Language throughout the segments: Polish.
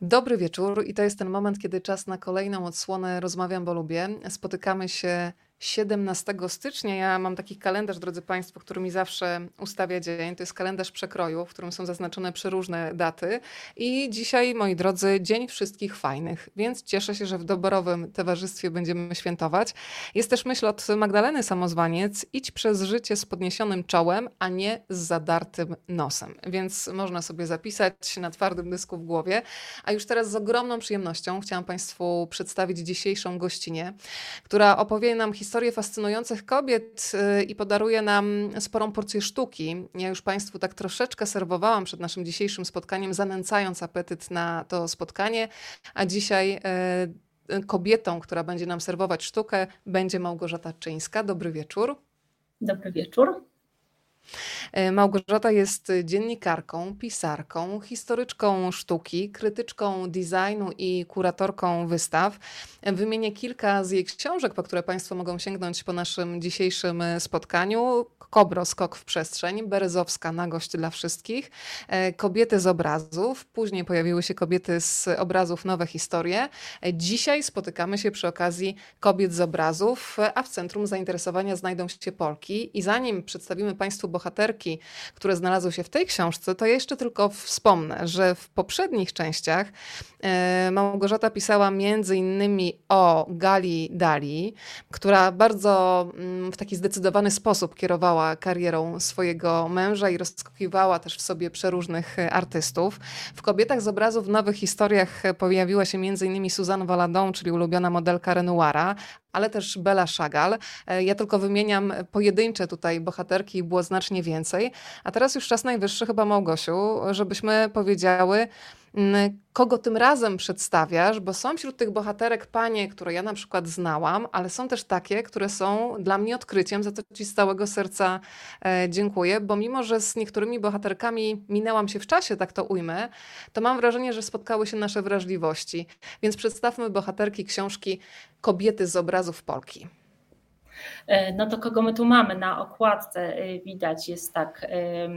Dobry wieczór i to jest ten moment, kiedy czas na kolejną odsłonę Rozmawiam, bo lubię. Spotykamy się 17 stycznia. Ja mam taki kalendarz, drodzy Państwo, który mi zawsze ustawia dzień. To jest kalendarz przekroju, w którym są zaznaczone przeróżne daty. I dzisiaj, moi drodzy, Dzień Wszystkich Fajnych, więc cieszę się, że w doborowym towarzystwie będziemy świętować. Jest też myśl od Magdaleny Samozwaniec: idź przez życie z podniesionym czołem, a nie z zadartym nosem. Więc można sobie zapisać na twardym dysku w głowie. A już teraz z ogromną przyjemnością chciałam Państwu przedstawić dzisiejszą gościnę, która opowie nam historię historię fascynujących kobiet y, i podaruje nam sporą porcję sztuki. Ja już Państwu tak troszeczkę serwowałam przed naszym dzisiejszym spotkaniem, zanęcając apetyt na to spotkanie, a dzisiaj y, kobietą, która będzie nam serwować sztukę, będzie Małgorzata Czyńska. Dobry wieczór. Dobry wieczór. E, Małgorzata jest dziennikarką, pisarką, historyczką sztuki, krytyczką designu i kuratorką wystaw. Wymienię kilka z jej książek, po które Państwo mogą sięgnąć po naszym dzisiejszym spotkaniu. Kobro, skok w przestrzeń, Berezowska, nagość dla wszystkich, e, kobiety z obrazów, później pojawiły się kobiety z obrazów, nowe historie. E, dzisiaj spotykamy się przy okazji kobiet z obrazów, a w centrum zainteresowania znajdą się Polki. I zanim przedstawimy Państwu bohaterki, które znalazły się w tej książce, to jeszcze tylko wspomnę, że w poprzednich częściach e, Małgorzata pisała między innymi o Gali Dali, która bardzo mm, w taki zdecydowany sposób kierowała karierą swojego męża i rozskakiwała też w sobie przeróżnych artystów. W Kobietach z obrazu w nowych historiach pojawiła się między innymi Suzanne Valadon, czyli ulubiona modelka Renoira, ale też Bella Chagall. E, ja tylko wymieniam pojedyncze tutaj bohaterki, było znacznie więcej. A teraz już czas najwyższy chyba Małgosiu, żebyśmy powiedziały, kogo tym razem przedstawiasz, bo są wśród tych bohaterek panie, które ja na przykład znałam, ale są też takie, które są dla mnie odkryciem, za co Ci z całego serca e, dziękuję, bo mimo, że z niektórymi bohaterkami minęłam się w czasie, tak to ujmę, to mam wrażenie, że spotkały się nasze wrażliwości. Więc przedstawmy bohaterki książki Kobiety z obrazów Polki. E, no to kogo my tu mamy na okładce? E, widać jest tak e,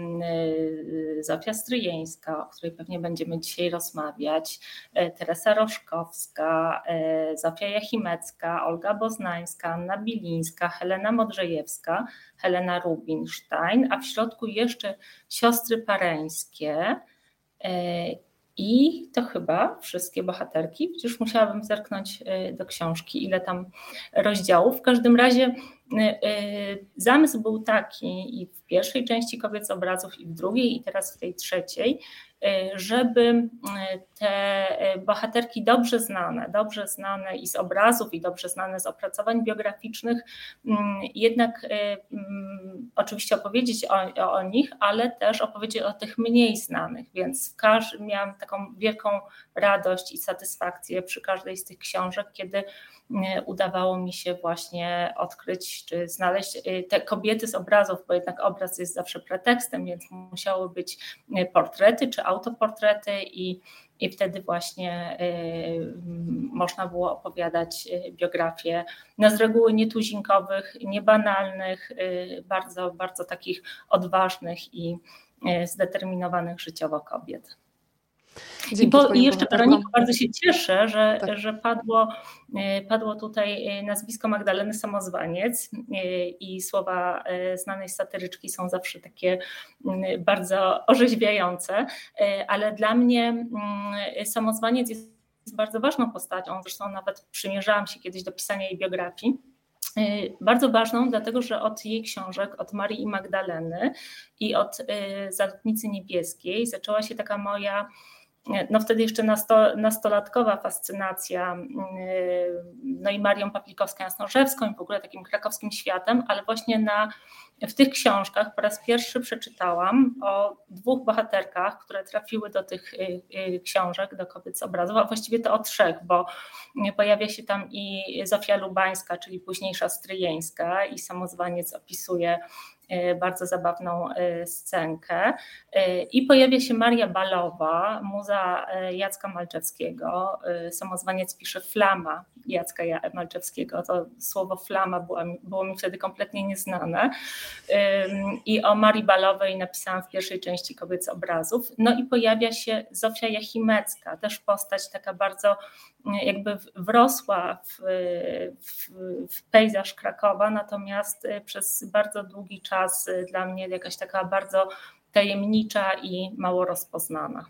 Zofia Stryjeńska, o której pewnie będziemy dzisiaj rozmawiać, Teresa Roszkowska, Zofia Jachimecka, Olga Boznańska, Anna Bilińska, Helena Modrzejewska, Helena Rubinstein, a w środku jeszcze siostry pareńskie i to chyba wszystkie bohaterki, przecież musiałabym zerknąć y, do książki, ile tam rozdziałów. W każdym razie y, y, zamysł był taki i w pierwszej części kobiet z obrazów, i w drugiej, i teraz w tej trzeciej, żeby y, te y, bohaterki dobrze znane, dobrze znane i z obrazów, i dobrze znane z opracowań biograficznych, mm, jednak mm, oczywiście opowiedzieć o, o nich, ale też opowiedzieć o tych mniej znanych, więc miałam taką wielką radość i satysfakcję przy każdej z tych książek, kiedy udawało mi się właśnie odkryć czy znaleźć te kobiety z obrazów, bo jednak obraz jest zawsze pretekstem, więc musiały być portrety czy autoportrety i, i wtedy właśnie y, można było opowiadać y, biografię no z reguły nietuzinkowych, niebanalnych, y, bardzo, bardzo takich odważnych i zdeterminowanych życiowo kobiet. I, po, I, jeszcze Weroniko, bardzo się cieszę, że, tak. że padło, e, padło tutaj e, nazwisko Magdaleny Samozwaniec e, i słowa znanej satyryczki są zawsze takie mm, bardzo orzeźwiające, ale dla mnie mm, Samozwaniec jest bardzo ważną postacią, zresztą nawet przymierzałam się kiedyś do pisania jej biografii. Bardzo ważną, dlatego że od jej książek, od Marii i Magdaleny i od Zalotnicy Niebieskiej zaczęła się taka moja no wtedy jeszcze nasto, nastolatkowa fascynacja, mm, no i Marią Paplikowską-Jasnorzewską i w ogóle takim krakowskim światem, ale właśnie na, w tych książkach po raz pierwszy przeczytałam o dwóch bohaterkach, które trafiły do tych y, y, książek, do kobiet z obrazów, a właściwie to o trzech, bo pojawia się tam i Zofia Lubańska, czyli późniejsza Stryjeńska i samozwaniec opisuje bardzo zabawną scenkę. I pojawia się Maria Balowa, muza Jacka Malczewskiego. Samozwaniec pisze Flama Jacka Malczewskiego. To słowo flama było, było mi wtedy kompletnie nieznane. I o Marii Balowej napisałam w pierwszej części Kobiec Obrazów. No i pojawia się Zofia Jachimecka, też postać taka bardzo jakby wrosła w, w, w pejzaż Krakowa, natomiast przez bardzo długi czas dla mnie jakaś taka bardzo tajemnicza i mało rozpoznana.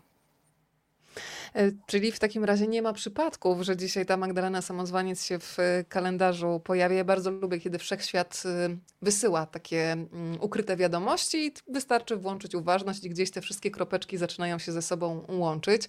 E, czyli w takim razie nie ma przypadków, że dzisiaj ta Magdalena Samozwaniec się w e, kalendarzu pojawia. Ja bardzo lubię, kiedy wszechświat e, wysyła takie mm, ukryte wiadomości i wystarczy włączyć uważność i gdzieś te wszystkie kropeczki zaczynają się ze sobą łączyć.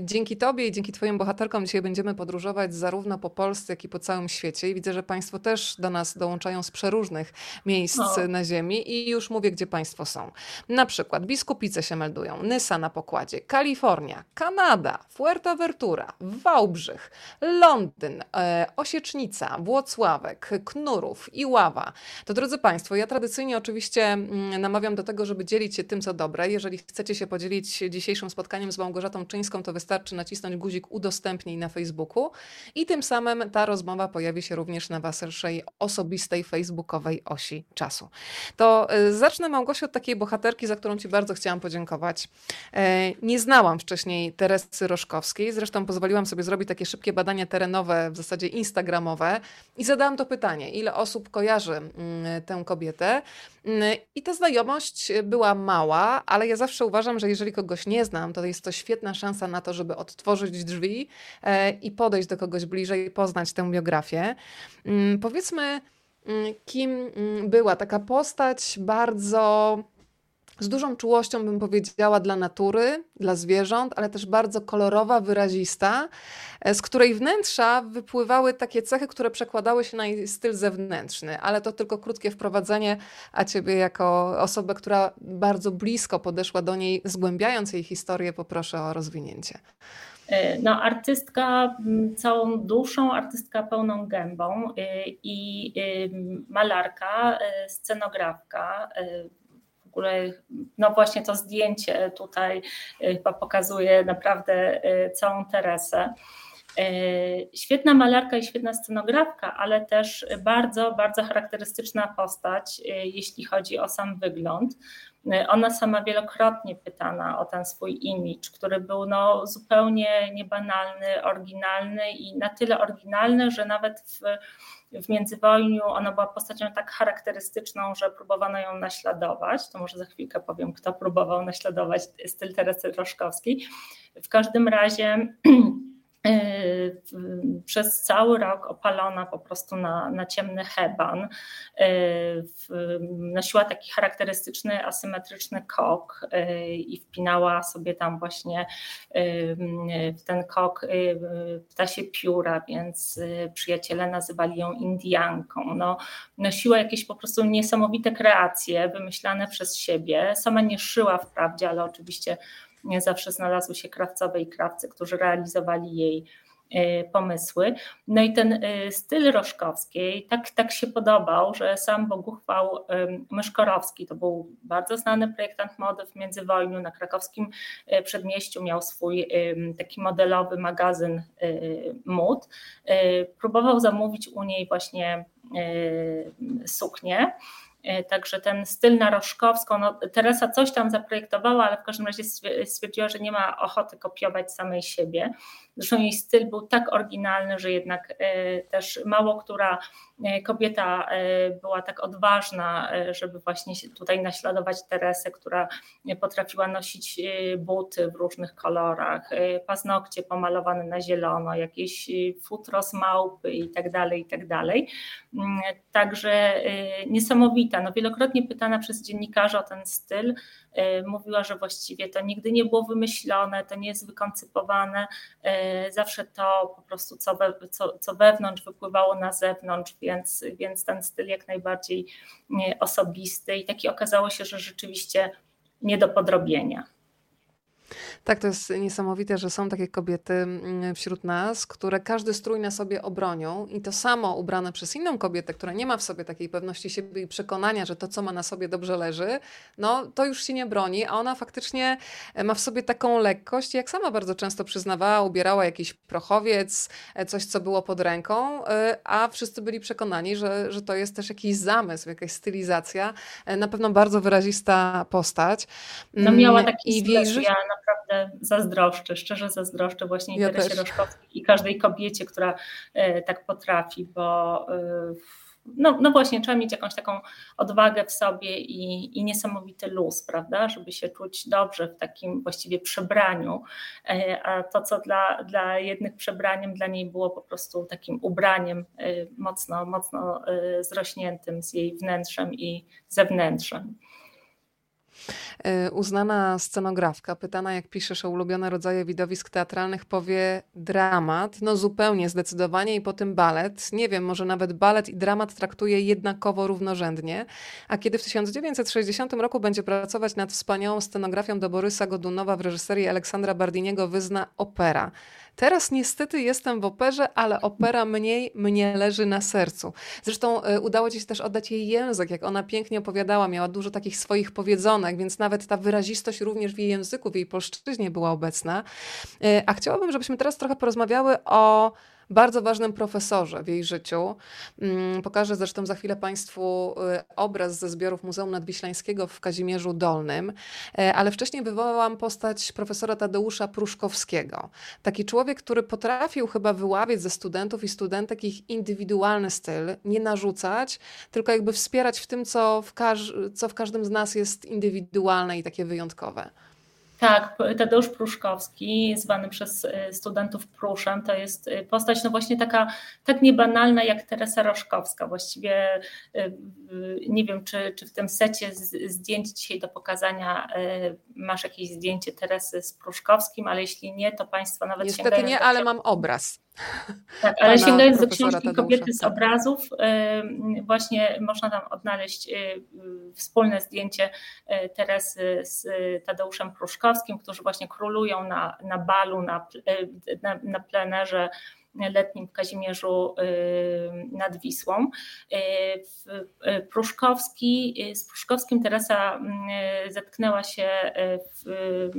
Dzięki Tobie i dzięki Twoim bohaterkom dzisiaj będziemy podróżować zarówno po Polsce, jak i po całym świecie. I widzę, że Państwo też do nas dołączają z przeróżnych miejsc o. na Ziemi i już mówię, gdzie Państwo są. Na przykład biskupice się meldują, Nysa na pokładzie, Kalifornia, Kanada, Kanada, Fuerteventura, Wałbrzych, Londyn, e, Osiecznica, Włocławek, Knurów, Iława. To drodzy Państwo, ja tradycyjnie oczywiście mm, namawiam do tego, żeby dzielić się tym, co dobre. Jeżeli chcecie się podzielić dzisiejszym spotkaniem z Małgorzatą Czyńską, to wystarczy nacisnąć guzik udostępnij na Facebooku i tym samym ta rozmowa pojawi się również na Waszej osobistej facebookowej osi czasu. To e, zacznę Małgosiu od takiej bohaterki, za którą Ci bardzo chciałam podziękować. E, nie znałam wcześniej Teresy Teresy Roszkowskiej. Zresztą pozwoliłam sobie zrobić takie szybkie badania terenowe, w zasadzie instagramowe i zadałam to pytanie, ile osób kojarzy mm, tę kobietę. Mm, I ta znajomość była mała, ale ja zawsze uważam, że jeżeli kogoś nie znam, to jest to świetna szansa na to, żeby odtworzyć drzwi e, i podejść do kogoś bliżej, poznać tę biografię. Mm, powiedzmy, kim była taka postać bardzo z dużą czułością, bym powiedziała, dla natury, dla zwierząt, ale też bardzo kolorowa, wyrazista, e, z której wnętrza wypływały takie cechy, które przekładały się na jej styl zewnętrzny. Ale to tylko krótkie wprowadzenie, a ciebie jako osobę, która bardzo blisko podeszła do niej, zgłębiając jej historię, poproszę o rozwinięcie. E, no, artystka całą duszą, artystka pełną gębą e, i malarka, scenografka, ogóle no właśnie to zdjęcie tutaj y, chyba pokazuje naprawdę y, całą Teresę. Y, świetna malarka i świetna scenografka, ale też bardzo, bardzo charakterystyczna postać, jeśli chodzi o sam wygląd. Ona sama wielokrotnie pytana o ten swój imidż, który był no zupełnie niebanalny, oryginalny i na tyle oryginalny, że nawet w w międzywojniu ona była postacią tak charakterystyczną, że próbowano ją naśladować. To może za chwilkę powiem, kto próbował naśladować styl Teresy Roszkowskiej. W każdym razie przez cały rok opalona po prostu na, na ciemny heban. Y, nosiła taki charakterystyczny, asymetryczny kok y, i wpinała sobie tam właśnie w ten kok ptasie pióra, więc przyjaciele nazywali ją Indianką. No, nosiła jakieś po prostu niesamowite kreacje wymyślane przez siebie. Sama nie szyła wprawdzie, ale oczywiście zawsze znalazły się krawcowe i krawcy, którzy realizowali jej e, pomysły. No i ten e, styl Roszkowskiej tak, tak się podobał, że sam Boguchwał Myszkorowski, to był bardzo znany projektant mody w międzywojniu na krakowskim e, przedmieściu, miał swój taki modelowy magazyn mód. Próbował zamówić u niej właśnie suknię także ten styl na Roszkowską, no Teresa coś tam zaprojektowała, ale w każdym razie stwierdziła, że nie ma ochoty kopiować samej siebie. Zresztą jej styl był tak oryginalny, że jednak e, też mało która e, kobieta była tak odważna, żeby właśnie tutaj naśladować Teresę, która potrafiła nosić buty w różnych kolorach, paznokcie pomalowane na zielono, jakieś futro z małpy i tak dalej, i tak dalej. Mm, także No, wielokrotnie pytana przez dziennikarzy o ten styl, mówiła, że właściwie to nigdy nie było wymyślone, to nie jest wykoncypowane. Zawsze to po prostu co, we, co, co wewnątrz wypływało na zewnątrz, więc, więc ten styl jak najbardziej osobisty. I taki okazało się, że rzeczywiście nie do podrobienia. Tak, to jest niesamowite, że są takie kobiety mm, wśród nas, które każdy strój na sobie obronią i to samo ubrane przez inną kobietę, która nie ma w sobie takiej pewności siebie i przekonania, że to, co ma na sobie dobrze leży, no to już się nie broni, a ona faktycznie e, ma w sobie taką lekkość, jak sama bardzo często przyznawała, ubierała jakiś prochowiec, e, coś, co było pod ręką, e, a wszyscy byli przekonani, że, że to jest też jakiś zamysł, jakaś stylizacja, na pewno bardzo wyrazista postać. No miała mm, taki styl, ja naprawdę zazdroszczę, szczerze zazdroszczę właśnie ja Teresie Roszkowskiej i każdej kobiecie, która e, tak potrafi, bo e, no, no właśnie, trzeba mieć jakąś taką odwagę w sobie i, i niesamowity luz, prawda, żeby się czuć dobrze w takim właściwie przebraniu, e, a to, co dla, dla jednych przebraniem, dla niej było po prostu takim ubraniem mocno, mocno zrośniętym z jej wnętrzem i zewnętrzem. E, uznana scenografka, pytana jak piszesz o ulubione rodzaje widowisk teatralnych, powie dramat. No zupełnie, zdecydowanie i po tym balet. Nie wiem, może nawet balet i dramat traktuje jednakowo równorzędnie. A kiedy w 1960 roku będzie pracować nad wspaniałą scenografią do Borysa Godunowa w reżyserii Aleksandra Bardiniego, wyzna opera. Teraz niestety jestem w operze, ale opera mniej mnie leży na sercu. Zresztą y, udało ci się też oddać jej język, jak ona pięknie opowiadała, miała dużo takich swoich powiedzonek, więc nawet ta wyrazistość również w jej języku, w jej polszczyźnie była obecna. Y, a chciałabym, żebyśmy teraz trochę porozmawiały o bardzo ważnym profesorze w jej życiu. Mm, pokażę zresztą za chwilę Państwu y, obraz ze zbiorów Muzeum Nadwiślańskiego w Kazimierzu Dolnym, e, ale wcześniej wywołałam postać profesora Tadeusza Pruszkowskiego. Taki człowiek, który potrafił chyba wyławiać ze studentów i studentek ich indywidualny styl, nie narzucać, tylko jakby wspierać w tym, co w, co w każdym z nas jest indywidualne i takie wyjątkowe. Tak, Tadeusz Pruszkowski, zwany przez y, studentów Pruszem, to jest y, postać no właśnie taka tak niebanalna jak Teresa Roszkowska. Właściwie y, nie wiem, czy, czy w tym secie zdjęć dzisiaj do pokazania masz jakieś zdjęcie Teresy z Pruszkowskim, ale jeśli nie, to Państwo nawet Niestety nie, ale mam obraz. Tak, ale sięgając do książki Kobiety z obrazów, właśnie można tam odnaleźć wspólne zdjęcie Teresy z Tadeuszem Pruszkowskim, którzy właśnie królują na, na balu, na, na, na plenerze letnim w Kazimierzu nad Wisłą. Pruszkowski, z Pruszkowskim Teresa zetknęła się w,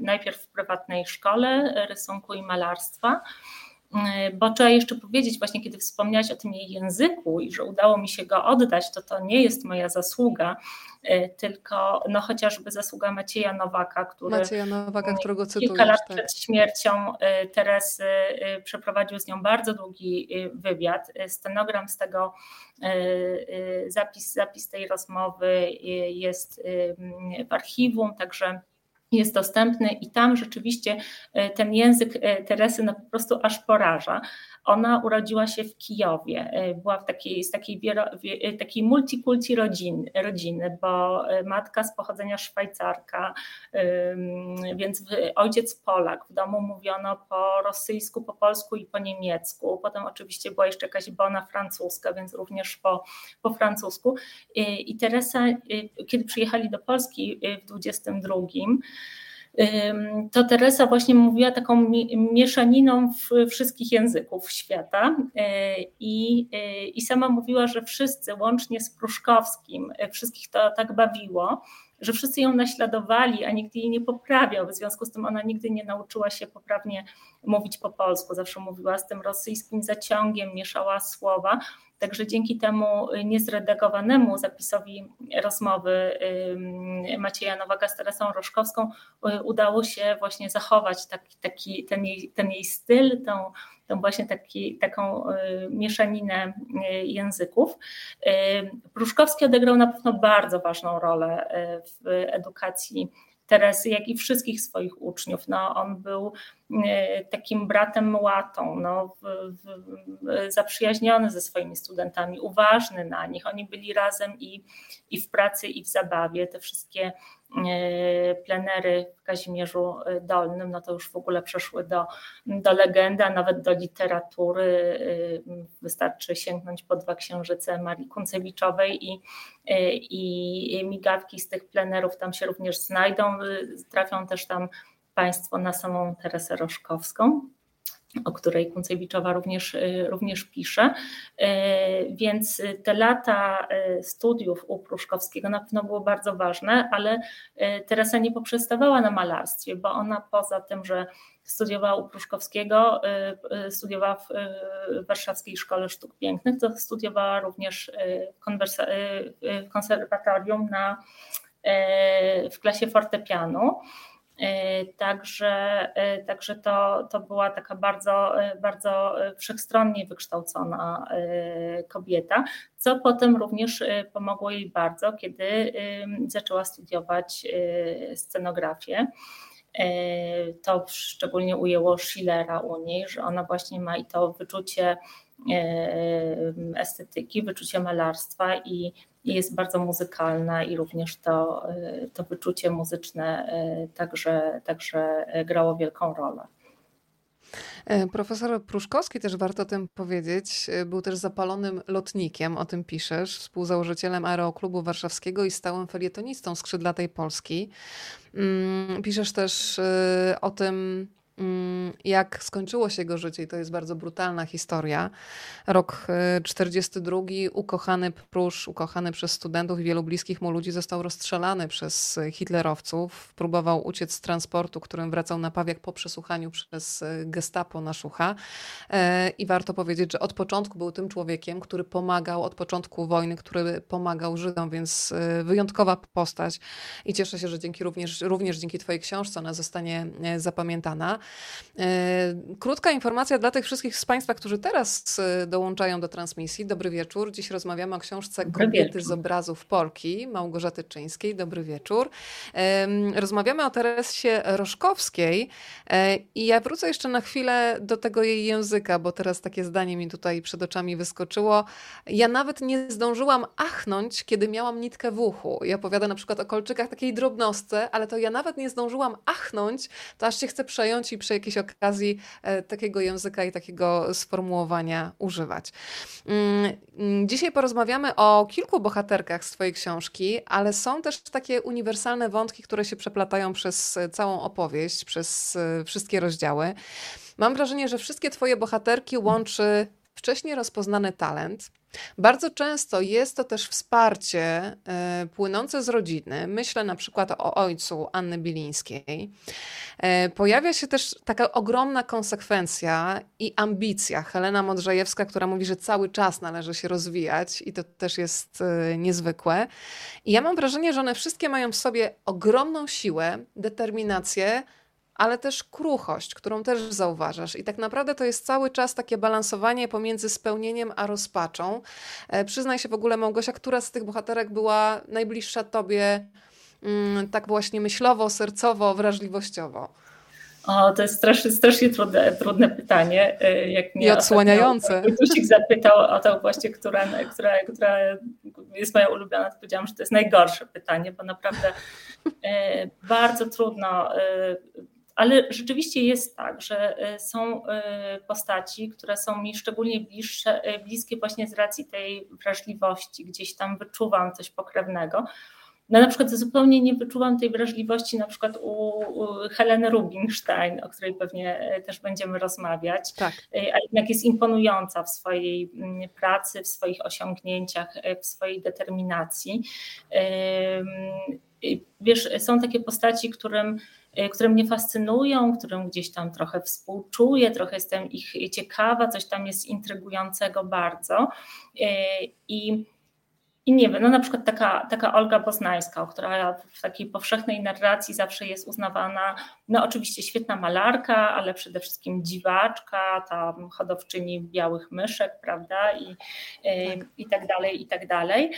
najpierw w prywatnej szkole rysunku i malarstwa. Bo trzeba jeszcze powiedzieć, właśnie kiedy wspomniałaś o tym jej języku i że udało mi się go oddać, to to nie jest moja zasługa, e, tylko no chociażby zasługa Macieja Nowaka, który Macieja Nowaka, którego cytujesz, kilka lat tak. przed śmiercią e, Teresy e, przeprowadził z nią bardzo długi wywiad. Stenogram z tego, zapis, zapis tej rozmowy jest w archiwum, także jest dostępny i tam rzeczywiście e, ten język e, Teresy no po prostu aż poraża. Ona urodziła się w Kijowie, e, była w takiej, z takiej, takiej multikulti rodziny, bo matka z pochodzenia Szwajcarka, więc ojciec Polak, w domu mówiono po rosyjsku, po polsku i po niemiecku, potem oczywiście była jeszcze jakaś bona francuska, więc również po, po francusku. I Teresa, kiedy przyjechali do Polski w 22 to Teresa właśnie mówiła taką mieszaniną wszystkich języków świata e, i, e, i sama mówiła, że wszyscy, łącznie z Pruszkowskim, e, wszystkich to tak bawiło, że wszyscy ją naśladowali, a nikt jej nie poprawiał. W związku z tym ona nigdy nie nauczyła się poprawnie mówić po polsku. Zawsze mówiła z tym rosyjskim zaciągiem, mieszała słowa. Także dzięki temu niezredagowanemu zapisowi rozmowy Macieja Nowaka z Teresą Roszkowską y, udało się właśnie zachować taki, taki, ten, jej, ten jej styl, tą, tą właśnie taki, taką y, mieszaninę y, języków. Pruszkowski odegrał na pewno bardzo ważną rolę w edukacji Teresy, jak i wszystkich swoich uczniów. No, on był takim bratem łatą, no, zaprzyjaźniony ze swoimi studentami, uważny na nich. Oni byli razem i, i w pracy, i w zabawie. Te wszystkie e, plenery w Kazimierzu Dolnym, no to już w ogóle przeszły do, do legendy, a nawet do literatury. E, wystarczy sięgnąć po dwa księżyce Marii Kuncewiczowej i, i migawki z tych plenerów tam się również znajdą trafią też tam Państwo na samą Teresę Roszkowską o której Kunцewiczowa również, również pisze. Więc te lata studiów u Pruszkowskiego na pewno było bardzo ważne, ale Teresa nie poprzestawała na malarstwie, bo ona poza tym, że studiowała u Pruszkowskiego, studiowała w Warszawskiej Szkole Sztuk Pięknych, to studiowała również w konserwatorium na, w klasie fortepianu. E, także, e, także to, to była taka bardzo, e, bardzo wszechstronnie wykształcona kobieta, co potem również pomogło jej bardzo, kiedy zaczęła studiować scenografię. To szczególnie ujęło Schillera u niej, że ona właśnie ma i to wyczucie estetyki, wyczucie malarstwa i jest bardzo muzykalna i również to, to wyczucie muzyczne także, także grało wielką rolę. E, profesor Pruszkowski, też warto o tym powiedzieć, e, był też zapalonym lotnikiem, o tym piszesz, współzałożycielem Aeroklubu Warszawskiego i stałym felietonistą skrzydlatej Polski. Mm, piszesz też e, o tym, jak skończyło się jego życie, i to jest bardzo brutalna historia. Rok 42, y, ukochany Prusz, ukochany przez studentów i wielu bliskich mu ludzi, został rozstrzelany przez hitlerowców. Próbował uciec z transportu, którym wracał na Pawiak po przesłuchaniu przez y, gestapo na Szucha. E, I warto powiedzieć, że od początku był tym człowiekiem, który pomagał, od początku wojny, który pomagał Żydom, więc y, wyjątkowa postać. I cieszę się, że dzięki również, również dzięki Twojej książce ona zostanie e, zapamiętana. E, krótka informacja dla tych wszystkich z Państwa, którzy teraz e, dołączają do transmisji. Dobry wieczór. Dziś rozmawiamy o książce Kobiety z obrazów Polki Małgorzaty Czyńskiej. Dobry wieczór. Rozmawiamy o Teresie Roszkowskiej e, i ja wrócę jeszcze na chwilę do tego jej języka, bo teraz takie zdanie mi tutaj przed oczami wyskoczyło. Ja nawet nie zdążyłam achnąć, kiedy miałam nitkę w uchu. Ja opowiadam na przykład o kolczykach takiej drobnostce, ale to ja nawet nie zdążyłam achnąć, to aż się chcę przejąć i przy jakiejś okazji e, takiego języka i takiego sformułowania używać. Mm, dzisiaj porozmawiamy o kilku bohaterkach z Twojej książki, ale są też takie uniwersalne wątki, które się przeplatają przez całą opowieść, przez e, wszystkie rozdziały. Mam wrażenie, że wszystkie Twoje bohaterki łączy wcześniej rozpoznany talent, bardzo często jest to też wsparcie y, płynące z rodziny. Myślę na przykład o ojcu Anny Bilińskiej. Y, pojawia się też taka ogromna konsekwencja i ambicja. Helena Modrzejewska, która mówi, że cały czas należy się rozwijać i to też jest y, niezwykłe. I ja mam wrażenie, że one wszystkie mają w sobie ogromną siłę, determinację, ale też kruchość, którą też zauważasz. I tak naprawdę to jest cały czas takie balansowanie pomiędzy spełnieniem a rozpaczą. E, przyznaj się w ogóle, Małgosia, która z tych bohaterek była najbliższa tobie, mm, tak właśnie myślowo, sercowo, wrażliwościowo? O, to jest strasznie, strasznie trudne, trudne pytanie. E, jak mnie I odsłaniające. Ktoś zapytał o to właśnie, która, która, która jest moja ulubiona, to powiedziałam, że to jest najgorsze pytanie, bo naprawdę e, bardzo trudno ale rzeczywiście jest tak, że e, są e, postaci, które są mi szczególnie bliższe, e, bliskie właśnie z racji tej wrażliwości, gdzieś tam wyczuwam coś pokrewnego. No na przykład zupełnie nie wyczuwam tej wrażliwości na przykład u, Heleny Rubinstein, o której pewnie też będziemy rozmawiać, tak. a jednak jest imponująca w swojej mm, pracy, w swoich osiągnięciach, w swojej determinacji. Wiesz, są takie postaci, którym które mnie fascynują, którym gdzieś tam trochę współczuję, trochę jestem ich ciekawa, coś tam jest intrygującego bardzo. Y, I, i nie wiem, no na przykład taka, taka Olga Poznańska, która w takiej powszechnej narracji zawsze jest uznawana, no oczywiście świetna malarka, ale przede wszystkim dziwaczka, ta hodowczyni białych myszek, prawda, i, tak. i tak dalej, i tak dalej.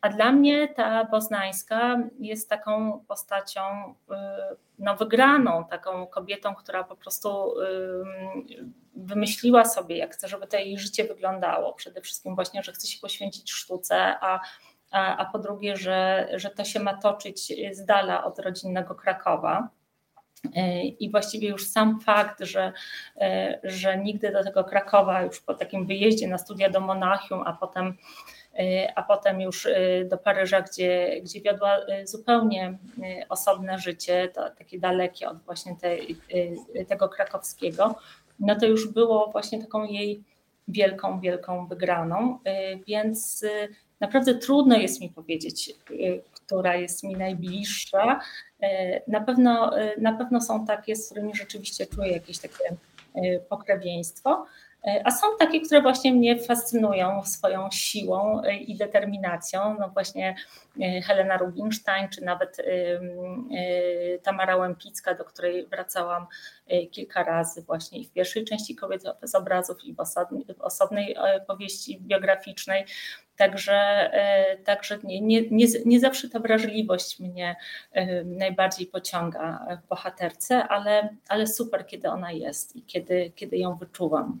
A dla mnie ta Poznańska jest taką postacią y, no, wygraną, taką kobietą, która po prostu wymyśliła sobie, jak chce, żeby to jej życie wyglądało. Przede wszystkim właśnie, że chce się poświęcić sztuce, a, a, a po drugie, że, że to się ma toczyć z dala od rodzinnego Krakowa. I właściwie już sam fakt, że, że nigdy do tego Krakowa, już po takim wyjeździe na studia do Monachium, a potem a potem już do Paryża, gdzie, gdzie wiodła zupełnie osobne życie, to takie dalekie od właśnie tego krakowskiego, no to już było właśnie taką jej wielką, wielką wygraną, więc naprawdę trudno jest mi powiedzieć, która jest mi najbliższa. Na pewno, na pewno są takie, z którymi rzeczywiście czuję jakieś takie pokrewieństwo. A są takie, które właśnie mnie fascynują swoją siłą i determinacją. No właśnie e, Helena Rubinstein, czy nawet e, e, Tamara Łępicka, do której wracałam kilka razy właśnie w pierwszej części Kobiet z obrazów i w osobnej powieści biograficznej. Także, także nie, nie, nie zawsze ta wrażliwość mnie najbardziej pociąga w bohaterce, ale, ale super, kiedy ona jest i kiedy, kiedy ją wyczuwam.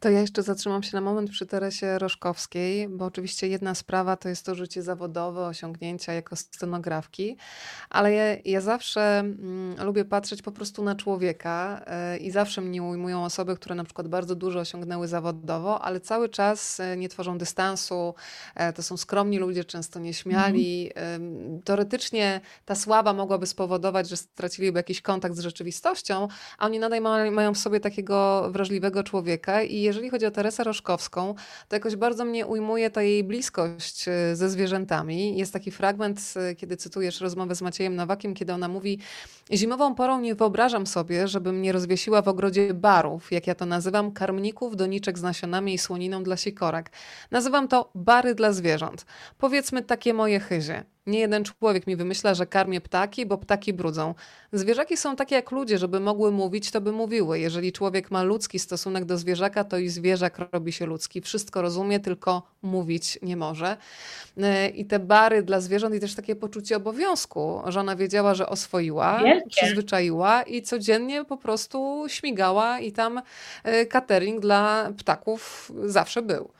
To ja jeszcze zatrzymam się na moment przy Teresie Roszkowskiej, bo oczywiście jedna sprawa to jest to życie zawodowe, osiągnięcia jako scenografki, ale ja, ja zawsze mm, lubię patrzeć po prostu na człowieka y, i zawsze mnie ujmują osoby, które na przykład bardzo dużo osiągnęły zawodowo, ale cały czas y, nie tworzą dystansu, y, to są skromni ludzie, często nieśmiali. Mm. Teoretycznie ta sława mogłaby spowodować, że straciliby jakiś kontakt z rzeczywistością, a oni nadal mają w sobie takiego wrażliwego człowieka i jeżeli chodzi o Teresę Roszkowską, to jakoś bardzo mnie ujmuje ta jej bliskość e, ze zwierzętami. Jest taki fragment, e, kiedy cytujesz rozmowę z Maciejem Nowakiem, kiedy ona mówi: Zimową porą nie wyobrażam sobie, żebym nie rozwiesiła w ogrodzie barów, jak ja to nazywam, karmników, doniczek z nasionami i słoniną dla sikorek. Nazywam to bary dla zwierząt. Powiedzmy takie moje chyzie. Nie jeden człowiek mi wymyśla, że karmię ptaki, bo ptaki brudzą. Zwierzaki są takie jak ludzie, żeby mogły mówić, to by mówiły. Jeżeli człowiek ma ludzki stosunek do zwierzaka, to i zwierzak robi się ludzki. Wszystko rozumie, tylko mówić nie może. E, I te bary dla zwierząt i też takie poczucie obowiązku, że ona wiedziała, że oswoiła, Wielkie. przyzwyczaiła i codziennie po prostu śmigała i tam e, catering dla ptaków zawsze był.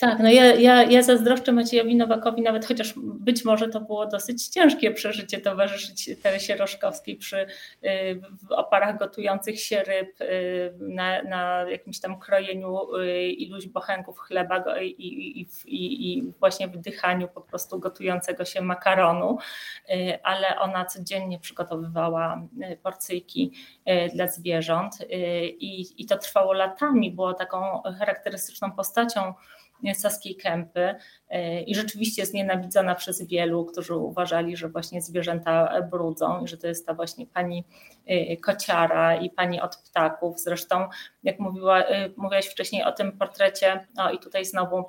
Tak, no ja, ja, ja zazdroszczę Maciejowi Nowakowi, nawet chociaż być może to było dosyć ciężkie przeżycie towarzyszyć Teresie Roszkowskiej przy y, w oparach gotujących się ryb, y, na, na jakimś tam krojeniu y, iluś bochenków chleba i, i, i, i właśnie wdychaniu po prostu gotującego się makaronu, ale ona codziennie przygotowywała porcyjki dla zwierząt i, i to trwało latami, było taką charakterystyczną postacią Saskiej Kępy e, i rzeczywiście jest nienawidzona przez wielu, którzy uważali, że właśnie zwierzęta brudzą i że to jest ta właśnie pani e, kociara i pani od ptaków. Zresztą, jak mówiła, e, mówiłaś wcześniej o tym portrecie, o i tutaj znowu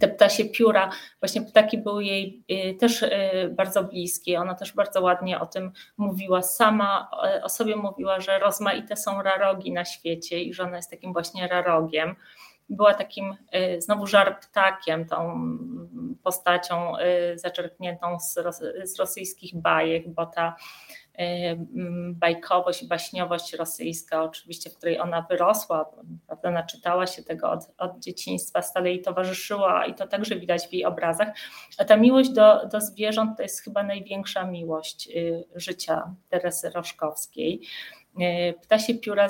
te ptasie pióra, właśnie ptaki były jej też bardzo bliskie. Ona też bardzo ładnie o tym mówiła. Sama o sobie mówiła, że rozmaite są rarogi na świecie i że ona jest takim właśnie rarogiem była takim y, znowu żar ptakiem, tą postacią y, zaczerpniętą z, z rosyjskich bajek, bo ta y, bajkowość i baśniowość rosyjska, oczywiście, w której ona wyrosła, prawda, naczytała się tego od, od dzieciństwa, stale jej towarzyszyła i to także widać w jej obrazach. A ta miłość do, do zwierząt to jest chyba największa miłość życia Teresy Roszkowskiej. E, ptasie pióra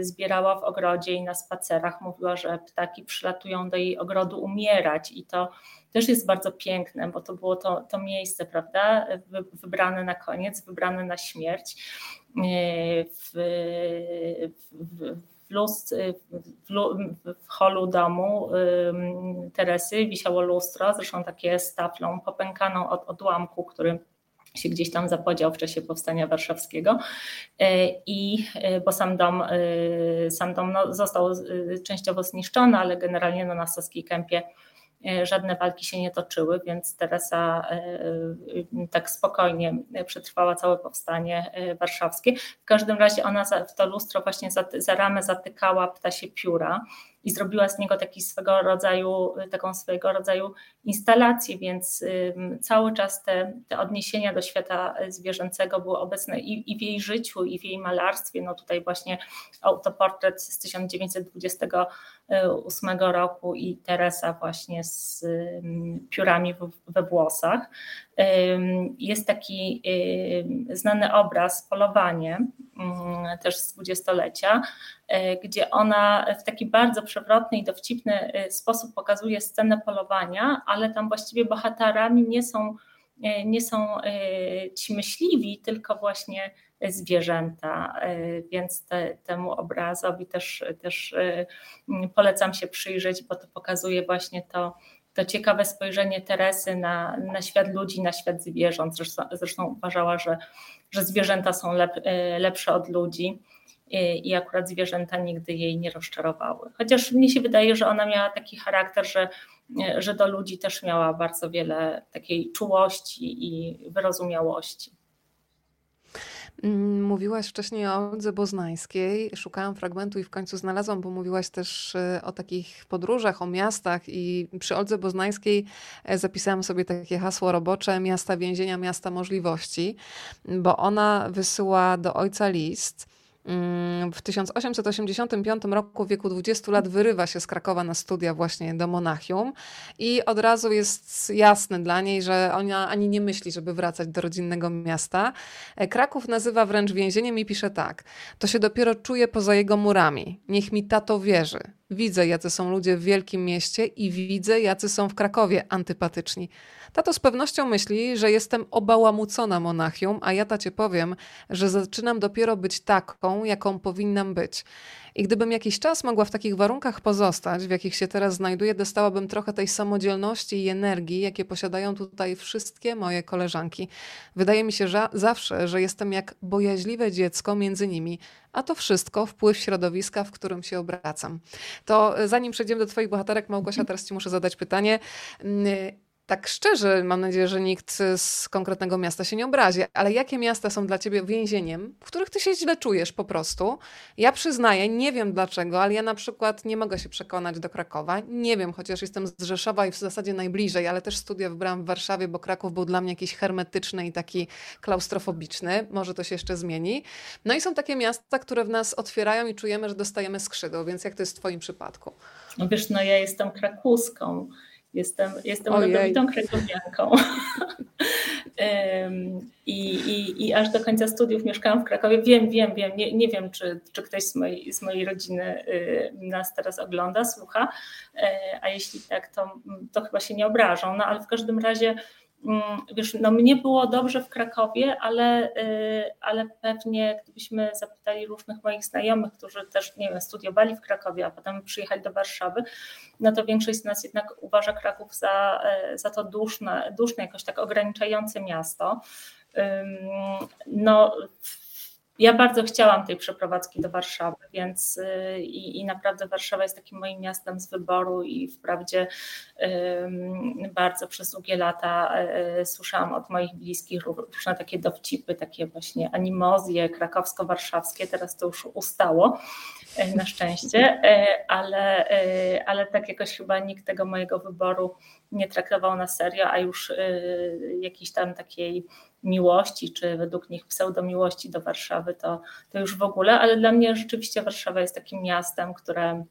zbierała w ogrodzie i na spacerach mówiła, że ptaki przylatują do jej ogrodu umierać i to też jest bardzo piękne, bo to było to, to miejsce, prawda, wybrane na koniec, wybrane na śmierć. E, w, w, w, lust, w, w holu domu Teresy wisiało lustro, zresztą takie z taflą popękaną od odłamku, który się gdzieś tam zapodział w czasie powstania warszawskiego e, i e, bo sam dom, e, sam dom no, został częściowo zniszczony, ale generalnie no, na Saskiej Kępie żadne walki się nie toczyły, więc Teresa tak spokojnie przetrwała całe powstanie warszawskie. W każdym razie ona w to lustro właśnie za, za ramę zatykała ptasie pióra i zrobiła z niego taki swego rodzaju, taką swojego rodzaju instalację, więc cały czas te, te odniesienia do świata zwierzęcego były obecne i, i w jej życiu, i w jej malarstwie. No tutaj właśnie autoportret z 1928 roku i Teresa właśnie z piórami we włosach. Jest taki znany obraz, polowanie, mm, też z dwudziestolecia, gdzie ona w taki bardzo przewrotny i dowcipny sposób pokazuje scenę polowania, ale tam właściwie bohaterami nie są, nie są ci myśliwi, tylko właśnie zwierzęta, więc te, temu obrazowi też, też polecam się przyjrzeć, bo to pokazuje właśnie to, to ciekawe spojrzenie Teresy na, na świat ludzi, na świat zwierząt. Zresztą, zresztą uważała, że, że zwierzęta są lep, e, lepsze od ludzi i akurat zwierzęta nigdy jej nie rozczarowały. Chociaż mnie się wydaje, że ona miała taki charakter, że, że do ludzi też miała bardzo wiele takiej czułości i wyrozumiałości. Mm, mówiłaś wcześniej o Oldze Boznańskiej. Szukałam fragmentu i w końcu znalazłam, bo mówiłaś też e, o takich podróżach, o miastach i przy Oldze Boznańskiej e, zapisałam sobie takie hasło robocze miasta więzienia, miasta możliwości, bo ona wysyła do ojca list w 1885 roku w wieku 20 lat wyrywa się z Krakowa na studia właśnie do Monachium i od razu jest jasne dla niej, że ona ani nie myśli, żeby wracać do rodzinnego miasta. E, Kraków nazywa wręcz więzieniem i pisze tak: To się dopiero czuje poza jego murami. Niech mi tato wierzy. Widzę, jacy są ludzie w wielkim mieście i widzę, jacy są w Krakowie antypatyczni. Tato z pewnością myśli, że jestem obałamucona Monachium, a ja tacie powiem, że zaczynam dopiero być taką, jaką powinnam być. I gdybym jakiś czas mogła w takich warunkach pozostać, w jakich się teraz znajduję, dostałabym trochę tej samodzielności i energii, jakie posiadają tutaj wszystkie moje koleżanki. Wydaje mi się że zawsze, że jestem jak bojaźliwe dziecko między nimi, a to wszystko wpływ środowiska, w którym się obracam. To zanim przejdziemy do Twoich bohaterek, Małgosia, teraz Ci muszę zadać pytanie tak szczerze, mam nadzieję, że nikt z konkretnego miasta się nie obrazi, ale jakie miasta są dla ciebie więzieniem, w których ty się źle czujesz po prostu? Ja przyznaję, nie wiem dlaczego, ale ja na przykład nie mogę się przekonać do Krakowa. Nie wiem, chociaż jestem z Rzeszowa i w zasadzie najbliżej, ale też studia wybrałam w Warszawie, bo Kraków był dla mnie jakiś hermetyczny i taki klaustrofobiczny. Może to się jeszcze zmieni. No i są takie miasta, które w nas otwierają i czujemy, że dostajemy skrzydło, więc jak to jest w twoim przypadku? No wiesz, no ja jestem krakuską Jestem, jestem rodowitą krakowianką. I, i, I aż do końca studiów mieszkałam w Krakowie. Wiem, wiem, wiem. Nie, nie wiem, czy, czy ktoś z mojej, z mojej rodziny y, nas teraz ogląda, słucha. E, a jeśli tak, to, to chyba się nie obrażą. No ale w każdym razie wiesz, no mnie było dobrze w Krakowie, ale, y, ale pewnie gdybyśmy zapytali różnych moich znajomych, którzy też, nie wiem, studiowali w Krakowie, a potem przyjechali do Warszawy, no to większość z nas jednak uważa Kraków za, e, za to duszne, duszne, jakoś tak ograniczające miasto. No, ja bardzo chciałam tej przeprowadzki do Warszawy, więc y, i, i, naprawdę Warszawa jest takim moim miastem z wyboru i wprawdzie bardzo przez długie lata y, słyszałam od moich bliskich różne takie dowcipy, takie właśnie animozje krakowsko-warszawskie, teraz to już ustało y, na szczęście, ale, ale tak jakoś chyba nikt tego mojego wyboru nie traktował na serio, a już jakiejś tam takiej miłości, czy według nich pseudomiłości do Warszawy, to, to już w ogóle, ale dla mnie rzeczywiście Warszawa jest takim miastem, które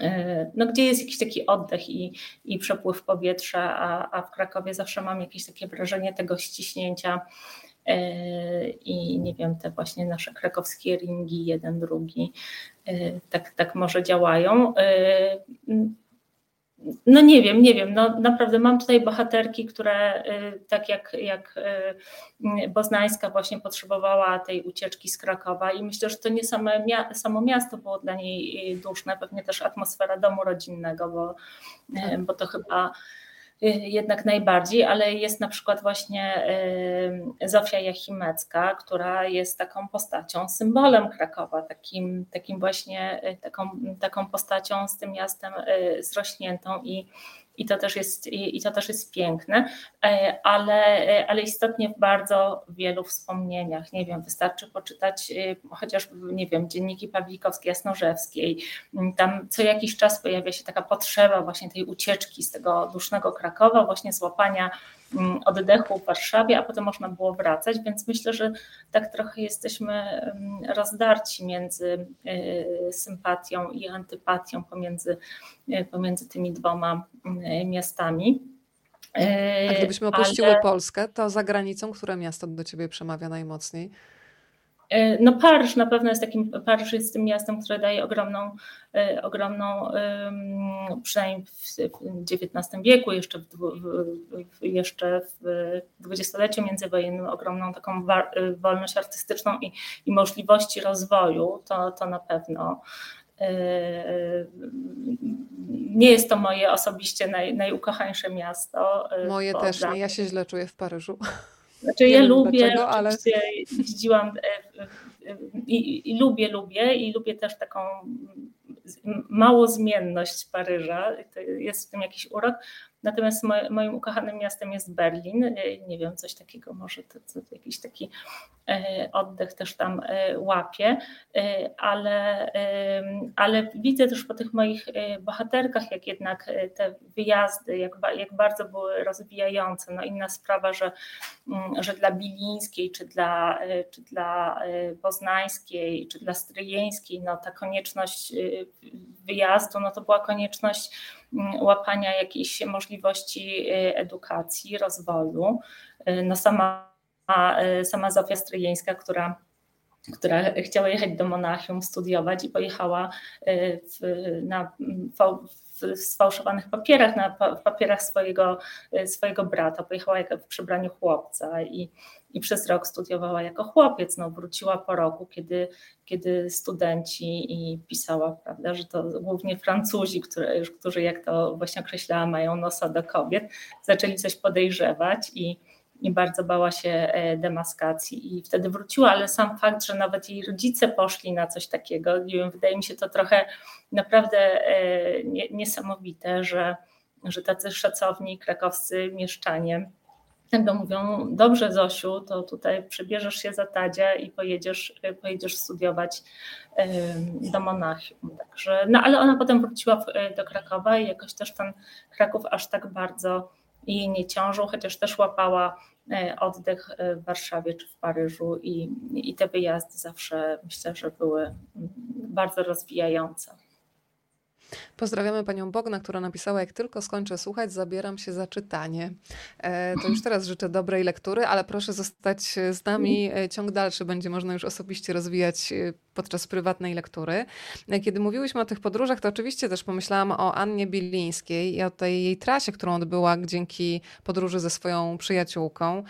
e, no, gdzie jest jakiś taki oddech i, i przepływ powietrza, a, a w Krakowie zawsze mam jakieś takie wrażenie tego ściśnięcia e, i nie wiem, te właśnie nasze krakowskie ringi, jeden, drugi, e, tak, tak może działają. No nie wiem, nie wiem. No naprawdę mam tutaj bohaterki, które y, tak jak, jak y, Boznańska właśnie potrzebowała tej ucieczki z Krakowa i myślę, że to nie same, samo miasto było dla niej y, duszne, pewnie też atmosfera domu rodzinnego, bo, tak. bo to chyba jednak najbardziej, ale jest na przykład właśnie y, Zofia Jachimecka, która jest taką postacią, symbolem Krakowa, takim, takim właśnie y, taką, taką postacią z tym miastem zrośniętą i i to też jest, i to też jest piękne, e, ale, e, ale istotnie w bardzo wielu wspomnieniach. Nie wiem, wystarczy poczytać e, chociażby, nie wiem, dzienniki Pawlikowskiej, Jasnorzewskiej. Mm, tam co jakiś czas pojawia się taka potrzeba właśnie tej ucieczki z tego dusznego Krakowa, właśnie złapania oddechu w Warszawie, a potem można było wracać, więc myślę, że tak trochę jesteśmy mm, rozdarci między y, sympatią i antypatią pomiędzy, y, pomiędzy tymi dwoma y, miastami. A gdybyśmy opuściły Ale... Polskę, to za granicą, które miasto do ciebie przemawia najmocniej? E, no Paryż na pewno jest takim, Paryż jest tym miastem, które daje ogromną, e, ogromną przynajmniej w XIX wieku, jeszcze w, w, jeszcze w dwudziestoleciu międzywojennym, ogromną taką e, wolność artystyczną i, i możliwości rozwoju, to, to na pewno. Nie jest to moje osobiście naj, najukochańsze miasto. Moje też nie, ja się źle czuję w Paryżu. Znaczy ja lubię, dlaczego, ale... jeździłam i, i, lubię, lubię i lubię też taką małozmienność Paryża, jest w tym jakiś urok, Natomiast moim ukochanym miastem jest Berlin. Nie wiem, coś takiego może to, to jakiś taki e, oddech też tam e, łapie, e, ale, ale widzę też po tych moich bohaterkach, jak jednak te wyjazdy, jak, jak bardzo były rozwijające. No inna sprawa, że, mm, że dla Bilińskiej, czy dla, czy dla Poznańskiej, czy dla Stryjeńskiej, no ta konieczność wyjazdu, no to była konieczność łapania jakiejś możliwości y, edukacji, rozwoju. Y, no sama, y, sama Zofia Stryjeńska, która która chciała jechać do Monachium studiować i pojechała w, na, w sfałszowanych papierach, na papierach swojego, swojego brata. Pojechała w przebraniu chłopca i, i przez rok studiowała jako chłopiec. No, wróciła po roku, kiedy, kiedy studenci i pisała, prawda, że to głównie Francuzi, które, którzy, jak to właśnie określała, mają nosa do kobiet, zaczęli coś podejrzewać i, i bardzo bała się e, demaskacji i wtedy wróciła, ale sam fakt, że nawet jej rodzice poszli na coś takiego, wydaje mi się to trochę naprawdę e, niesamowite, że, że tacy szacowni krakowscy mieszczanie tego mówią, dobrze Zosiu, to tutaj przebierzesz się za Tadzia i pojedziesz, pojedziesz studiować do Monachium. Także, no ale ona potem wróciła do Krakowa i jakoś też ten Kraków aż tak bardzo jej nie ciążył, chociaż też łapała e, oddech e, w Warszawie czy w Paryżu i, i te wyjazdy zawsze myślę, że były bardzo rozwijające. Pozdrawiamy panią Bogna, która napisała, jak tylko skończę słuchać, zabieram się za czytanie. E, to już teraz życzę dobrej lektury, ale proszę zostać z nami. Ciąg dalszy będzie można już osobiście rozwijać podczas prywatnej lektury. Kiedy mówiłyśmy o tych podróżach, to oczywiście też pomyślałam o Annie Bilińskiej i o tej jej trasie, którą odbyła dzięki podróży ze swoją przyjaciółką.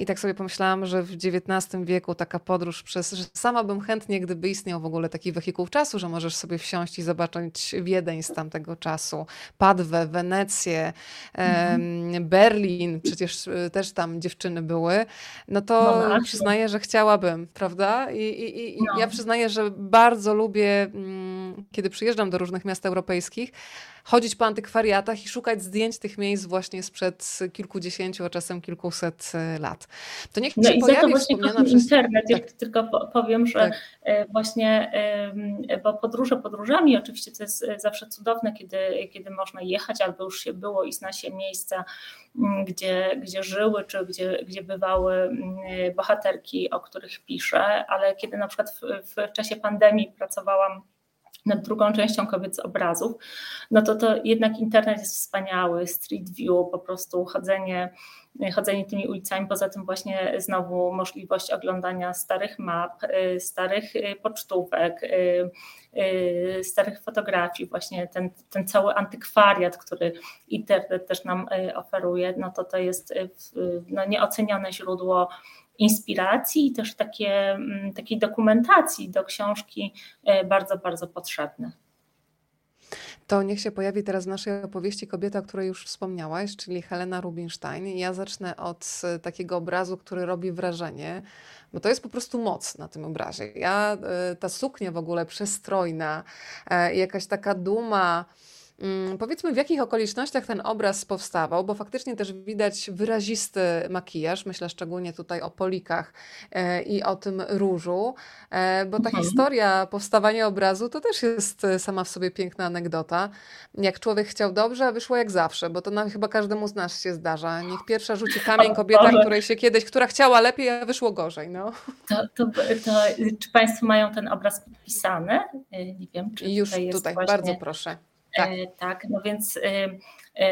I tak sobie pomyślałam, że w XIX wieku taka podróż przez, że sama bym chętnie, gdyby istniał w ogóle taki wehikuł czasu, że możesz sobie wsiąść i zobaczyć Wiedeń z tamtego czasu, Padwę, Wenecję, mhm. Berlin, przecież y, też tam dziewczyny były, no to no przyznaję, że chciałabym, prawda? I, i, i no. ja przyznaję, że bardzo lubię, mm, kiedy przyjeżdżam do różnych miast europejskich, chodzić po antykwariatach i szukać zdjęć tych miejsc właśnie sprzed kilkudziesięciu, a czasem kilkuset e, lat. To niech no się pojawi wspomniana przez... internet, tak. tylko powiem, że tak. E, właśnie, bo podróże podróżami, oczywiście to jest e, zawsze cudowne, kiedy, kiedy można jechać albo już się było i zna się miejsca, gdzie, gdzie żyły, czy gdzie, gdzie bywały mm, bohaterki, o których piszę, ale kiedy na przykład w, w czasie pandemii pracowałam nad drugą częścią kobiet z obrazów, no to to jednak internet jest wspaniały, Street View, po prostu chodzenie, chodzenie tymi ulicami, poza tym właśnie znowu możliwość oglądania starych map, y, starych y, pocztówek, y, starych fotografii, właśnie ten, ten cały antykwariat, który internet też nam oferuje, no to to jest no, nieocenione źródło inspiracji i też takie, mm, takiej dokumentacji do książki bardzo, bardzo potrzebne. To niech się pojawi teraz w naszej opowieści kobieta, o której już wspomniałaś, czyli Helena Rubinstein. Ja zacznę od e, takiego obrazu, który robi wrażenie, bo to jest po prostu moc na tym obrazie. Ja, e, ta suknia w ogóle przestrojna, jakaś taka duma, powiedzmy, w jakich okolicznościach ten obraz powstawał, bo faktycznie też widać wyrazisty makijaż, myślę szczególnie tutaj o polikach e, i o tym różu, e, bo ta mhm. historia powstawania obrazu to też jest e, sama w sobie piękna anegdota. Jak człowiek chciał dobrze, a wyszło jak zawsze, bo to nam chyba każdemu z nas się zdarza. Niech pierwsza rzuci kamień kobieta, której się kiedyś, która chciała lepiej, a wyszło gorzej. No. To, to, to czy Państwo mają ten obraz podpisany? Nie wiem, czy Już tutaj, tutaj właśnie... bardzo proszę. Tak, tak no więc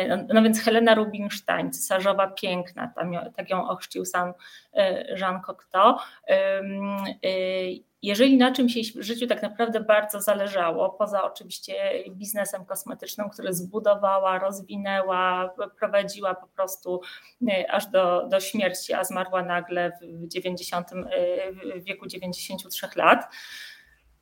no, no więc Helena Rubinstein, cesarzowa piękna, tam, tak ją ochrzcił sam Jean Cocteau jeżeli na czymś jej życiu tak naprawdę bardzo zależało, poza oczywiście biznesem kosmetycznym, który zbudowała, rozwinęła, prowadziła po prostu e, aż do, do śmierci, a zmarła nagle w, 90, e, w wieku 93 lat.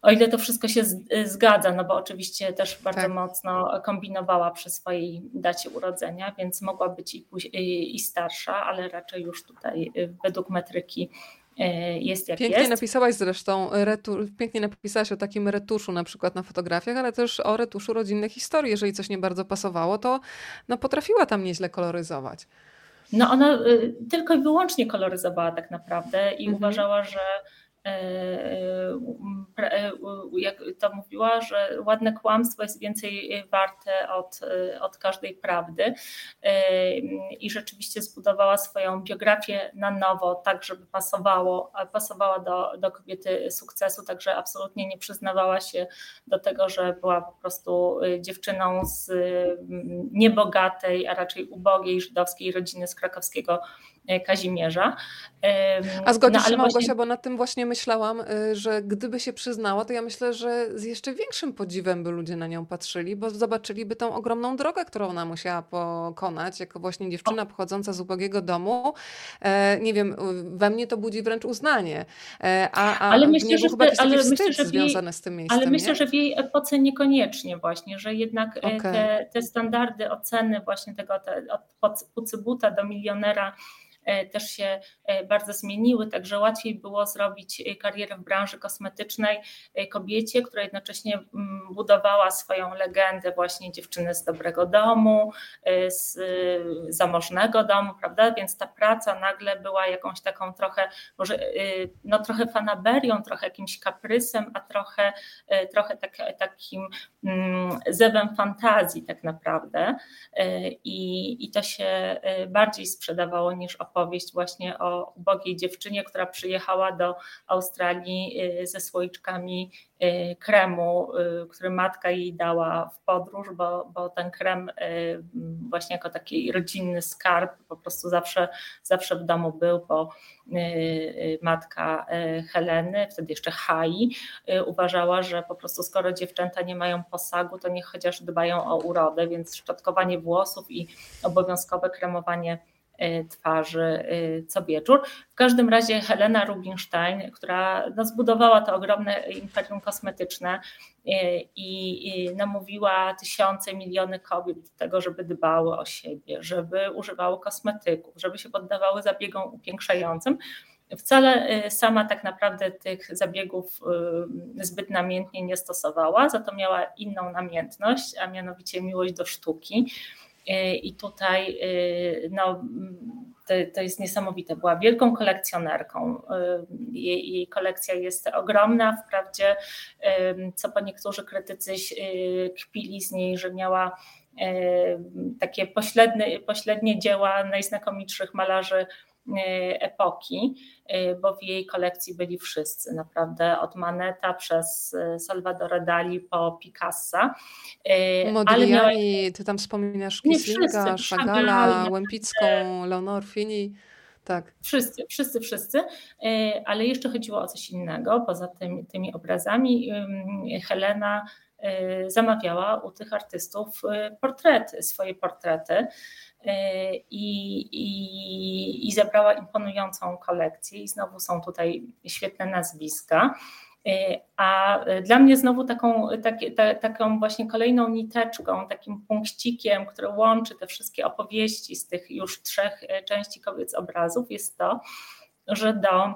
O ile to wszystko się zgadza, no bo oczywiście też bardzo tak. mocno kombinowała przy swojej dacie urodzenia, więc mogła być i, i starsza, ale raczej już tutaj e, według metryki E, jest jak pięknie jest. napisałaś zresztą, retu, pięknie napisałaś o takim retuszu na przykład na fotografiach, ale też o retuszu rodzinnych historii. Jeżeli coś nie bardzo pasowało, to no, potrafiła tam nieźle koloryzować. No ona y, tylko i wyłącznie koloryzowała tak naprawdę i mhm. uważała, że jak to mówiła, że ładne kłamstwo jest więcej warte od, od każdej prawdy e, i rzeczywiście zbudowała swoją biografię na nowo, tak żeby pasowało, pasowała do, do kobiety sukcesu, także absolutnie nie przyznawała się do tego, że była po prostu dziewczyną z niebogatej, a raczej ubogiej żydowskiej rodziny z krakowskiego Kazimierza. A zgodzisz no, się Małgosia, właśnie... bo nad tym właśnie myślałam, y, że gdyby się przyznała, to ja myślę, że z jeszcze większym podziwem by ludzie na nią patrzyli, bo zobaczyliby tą ogromną drogę, którą ona musiała pokonać, jako właśnie dziewczyna pochodząca z ubogiego domu. E, nie wiem, we mnie to budzi wręcz uznanie. E, a, a ale myślę, że, chyba ale myślę, że związany z tym miejscem. Ale myślę, nie? że w jej epoce niekoniecznie właśnie, że jednak e, okay. te, te standardy oceny właśnie tego te, od Pucybuta do milionera E, też się e, bardzo zmieniły, także łatwiej było zrobić e, karierę w branży kosmetycznej kobiecie, która jednocześnie mm, budowała swoją legendę właśnie dziewczyny z dobrego domu, z zamożnego domu, prawda? Więc ta praca nagle była jakąś taką trochę, może no trochę fanaberią, trochę jakimś kaprysem, a trochę, trochę tak, takim mm, zewem fantazji tak naprawdę. I, I to się bardziej sprzedawało niż opowieść opowieść właśnie o ubogiej dziewczynie, która przyjechała do Australii y, ze słoiczkami y, kremu, y, który matka jej dała w podróż, bo, bo ten krem właśnie jako taki rodzinny skarb po prostu zawsze, zawsze w domu był, bo matka Heleny, wtedy jeszcze Hai, uważała, że po prostu skoro dziewczęta nie mają posagu, to niech chociaż dbają o urodę, więc szczotkowanie włosów i obowiązkowe kremowanie twarzy y, co wieczór. W każdym razie Helena Rubinstein, która no, zbudowała to ogromne imperium kosmetyczne y, i namówiła tysiące, miliony kobiet do tego, żeby dbały o siebie, żeby używały kosmetyków, żeby się poddawały zabiegom upiększającym, Wcale sama tak naprawdę tych zabiegów zbyt namiętnie nie stosowała, za to miała inną namiętność, a mianowicie miłość do sztuki. E, I tutaj e, no, to, to, jest niesamowite. Była wielką kolekcjonerką. E, jej, jej, kolekcja jest ogromna. Wprawdzie, co po niektórzy krytycy kpili z niej, że miała takie pośrednie, pośrednie dzieła najznakomitszych malarzy epoki, e, bo w jej kolekcji byli wszyscy, naprawdę od Maneta przez e, Salvadora Dali po Picassa. Modigliani, miała... ty tam wspominasz Kislinga, Chagala, Łępicką, Leonor Fini. Tak. Wszyscy, wszyscy, wszyscy, ale jeszcze chodziło o coś innego. Poza tym, tymi obrazami Helena zamawiała u tych artystów portrety, swoje portrety. E, i, i, zebrała imponującą kolekcję i znowu są tutaj świetne nazwiska. E, a dla mnie znowu taką, tak, ta, taką właśnie kolejną niteczką, takim punkcikiem, który łączy te wszystkie opowieści z tych już trzech e, części kobiec obrazów jest to, że do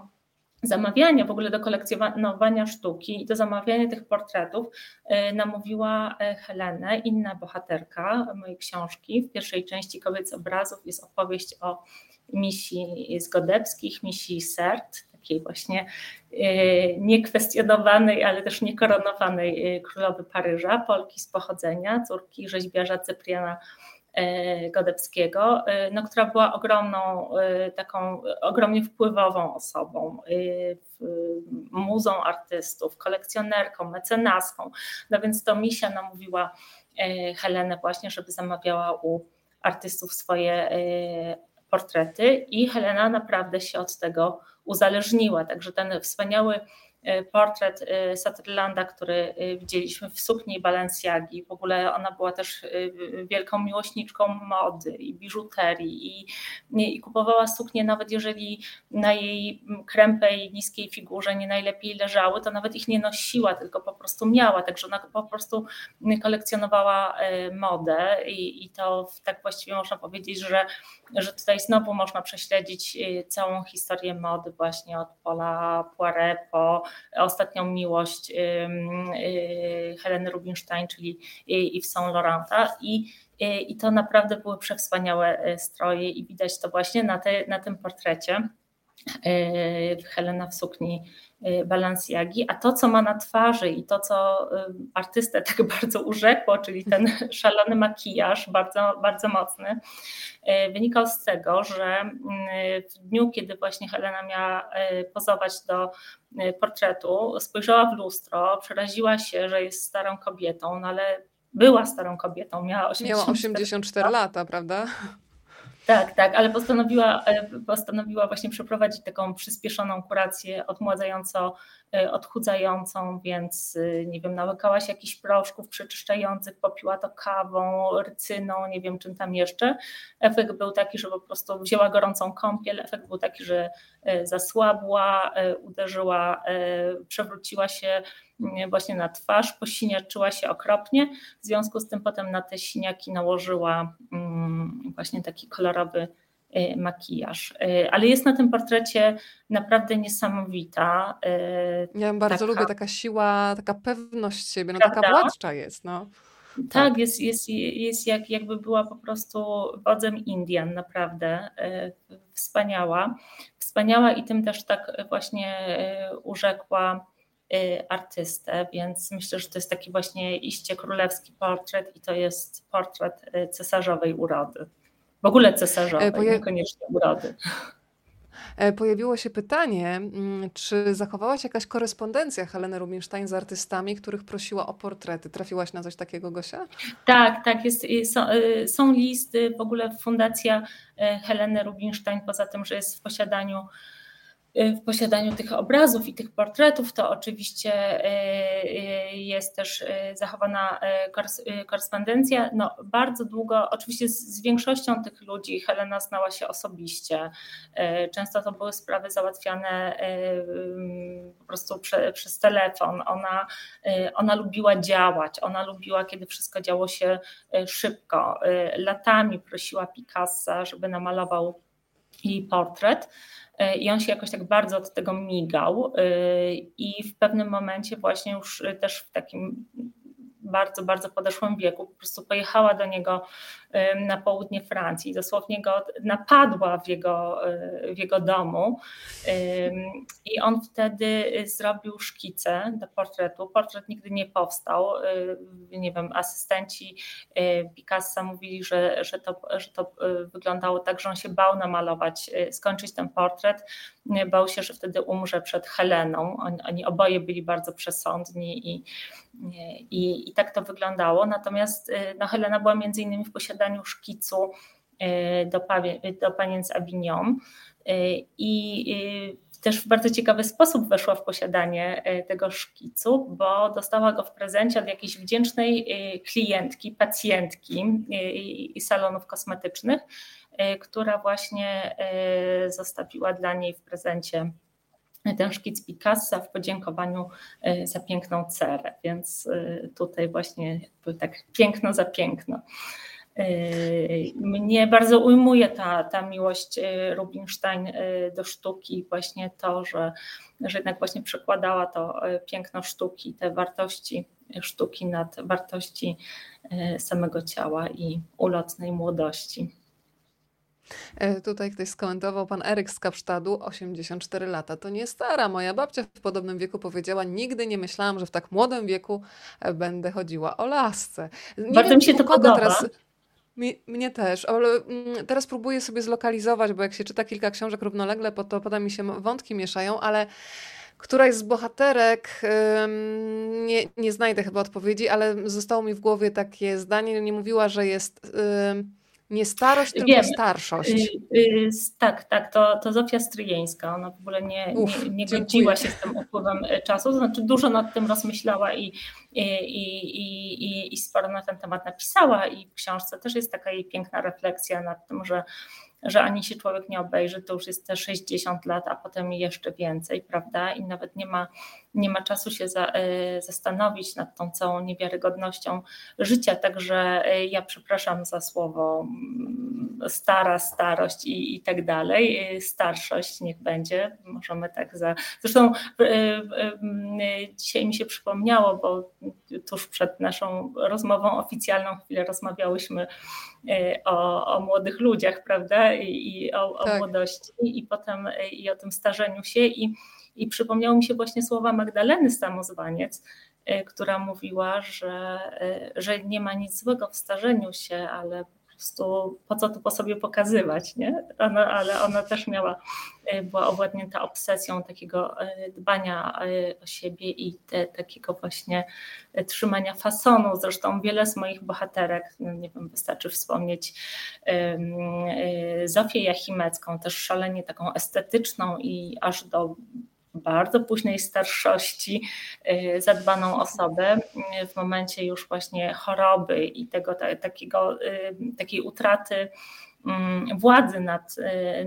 zamawiania, w ogóle do kolekcjonowania sztuki i do zamawiania tych portretów e, namówiła Helenę, inna bohaterka mojej książki. W pierwszej części Kobiec obrazów jest opowieść o misji Zgodebskich, misji Sert, takiej właśnie e, niekwestionowanej, ale też niekoronowanej królowy Paryża, Polki z pochodzenia, córki rzeźbiarza Cypriana Godebskiego, no, która była ogromną, taką ogromnie wpływową osobą, muzą artystów, kolekcjonerką, mecenaską. No więc to Misia namówiła Helenę właśnie, żeby zamawiała u artystów swoje portrety i Helena naprawdę się od tego uzależniła. Także ten wspaniały portret e, Sutherlanda, który e, widzieliśmy w sukni Balenciagi. W ogóle ona była też wielką miłośniczką mody i biżuterii i, i kupowała suknie nawet jeżeli na jej krępej, niskiej figurze nie najlepiej leżały, to nawet ich nie nosiła, tylko po prostu miała. Także ona po prostu kolekcjonowała modę i, i to tak właściwie można powiedzieć, że, że tutaj znowu można prześledzić całą historię mody właśnie od Paula Poiret po ostatnią miłość y, Heleny Rubinstein, czyli Yves Saint Laurenta i i to naprawdę były przewspaniałe y, stroje i widać to właśnie na, te, na tym portrecie. Y, Helena w sukni Y, Balenciagi, a to, co ma na twarzy i to, co y, artystę tak bardzo urzekło, czyli ten szalony makijaż, bardzo, bardzo mocny, y, wynikał z tego, że w dniu, kiedy właśnie Helena miała pozować do portretu, spojrzała w lustro, przeraziła się, że jest starą kobietą, no ale była starą kobietą, miała 84, miała 84 lata, prawda? Tak, tak, ale postanowiła, e, postanowiła właśnie przeprowadzić taką przyspieszoną kurację odmładzająco e, odchudzającą, więc e, nie wiem, nałykała się jakichś proszków przeczyszczających, popiła to kawą, rycyną, nie wiem czym tam jeszcze. Efekt był taki, że po prostu wzięła gorącą kąpiel, efekt był taki, że zasłabła, uderzyła, przewróciła się właśnie na twarz, posiniaczyła się okropnie, w związku z tym potem na te siniaki nałożyła mm, właśnie taki kolorowy y, makijaż. Y, ale jest na tym portrecie naprawdę niesamowita. Ja bardzo taka, lubię taka siła, taka pewność siebie, no taka władcza jest. No. Tak, tak, jest, jest, jest jak, jakby była po prostu wodzem Indian, naprawdę wspaniała. Wspaniała i tym też tak właśnie urzekła artystę, więc myślę, że to jest taki właśnie iście królewski portret i to jest portret y, cesarzowej urody. W ogóle cesarzowej, e, Poja... niekoniecznie urody. E, pojawiło się pytanie, mm, czy zachowałaś jakaś korespondencja Heleny Rubinstein z artystami, których prosiła o portrety? Trafiłaś na coś takiego, Gosia? Tak, tak, jest, są, y, są listy, w ogóle Fundacja Heleny Rubinstein, poza tym, że jest w posiadaniu Y, w posiadaniu tych obrazów i tych portretów, to oczywiście y, y, jest też zachowana korespondencja. No, bardzo długo, oczywiście z, większością tych ludzi Helena znała się osobiście. Często to były sprawy załatwiane po prostu prze, przez telefon. Ona, ona lubiła działać, ona lubiła, kiedy wszystko działo się szybko. Latami prosiła Picassa, żeby namalował jej portret. E, i on się jakoś tak bardzo od tego migał e, i w pewnym momencie właśnie już też w takim bardzo, bardzo podeszłym wieku, po prostu pojechała do niego na południe Francji, dosłownie go napadła w jego, w jego domu i on wtedy zrobił szkicę do portretu. Portret nigdy nie powstał. Nie wiem, asystenci Picassa mówili, że, że, to, że to wyglądało tak, że on się bał namalować, skończyć ten portret. Bał się, że wtedy umrze przed Heleną. Oni, oni oboje byli bardzo przesądni i, i, i tak to wyglądało. Natomiast no, Helena była między innymi w posiadaniu posiadaniu szkicu e, do, do panienc Avignon e, i też w bardzo ciekawy sposób weszła w posiadanie e, tego szkicu, bo dostała go w prezencie od jakiejś wdzięcznej klientki, pacjentki salonów kosmetycznych, która właśnie zostawiła dla niej w prezencie ten szkic Picassa w podziękowaniu za piękną cerę, więc tutaj właśnie tak piękno za piękno. Yy, mnie bardzo ujmuje ta, ta miłość yy, Rubinstein yy, do sztuki, właśnie to, że, że jednak właśnie przekładała to piękno sztuki, te wartości sztuki nad wartości samego ciała i ulotnej młodości. E, tutaj ktoś skomentował, pan Eryk z Kapsztadu, 84 lata. To nie stara. Moja babcia w podobnym wieku powiedziała, nigdy nie myślałam, że w tak młodym wieku e, będę chodziła o lasce. Nie Bardzo wiem, mi się to podoba. Teraz mnie też, ale mm, teraz próbuję sobie zlokalizować, bo jak się czyta kilka książek równolegle, to potem mi się wątki mieszają, ale któraś z bohaterek, nie, nie znajdę chyba odpowiedzi, ale zostało mi w głowie takie zdanie, nie mówiła, że jest nie starość, tylko Wiem. starszość. Y, y, tak, tak, to, to Zofia Stryjeńska. Ona w ogóle nie, Uf, nie, nie godziła się z tym upływem e, czasu, to znaczy dużo nad tym rozmyślała i, i, i, i, i sporo na ten temat napisała i w książce też jest taka jej piękna refleksja nad tym, że że ani się człowiek nie obejrzy, to już jest te 60 lat, a potem jeszcze więcej, prawda? I nawet nie ma, nie ma czasu się za, e, zastanowić nad tą całą niewiarygodnością życia. Także e, ja przepraszam za słowo mm, stara, starość i, i tak dalej. E, starszość niech będzie. Możemy tak za. Zresztą dzisiaj mi się przypomniało, bo tuż przed naszą rozmową oficjalną chwilę rozmawiałyśmy o, o młodych ludziach, prawda? I, i o, o tak. młodości, i potem i o tym starzeniu się. I i przypomniało mi się właśnie słowa Magdaleny Samozwaniec, e, która mówiła, że, e, że nie ma nic złego w starzeniu się, ale po prostu po co to po sobie pokazywać, nie? Ona, ale ona też miała, e, była owładnięta obsesją takiego dbania o siebie i te, takiego właśnie trzymania fasonu. Zresztą wiele z moich bohaterek, no nie wiem, wystarczy wspomnieć Zofię Jachimecką, też szalenie taką estetyczną i aż do bardzo późnej starszości y, zadbaną osobę y, w momencie już właśnie choroby i tego takiego, y, takiej utraty mm, władzy nad,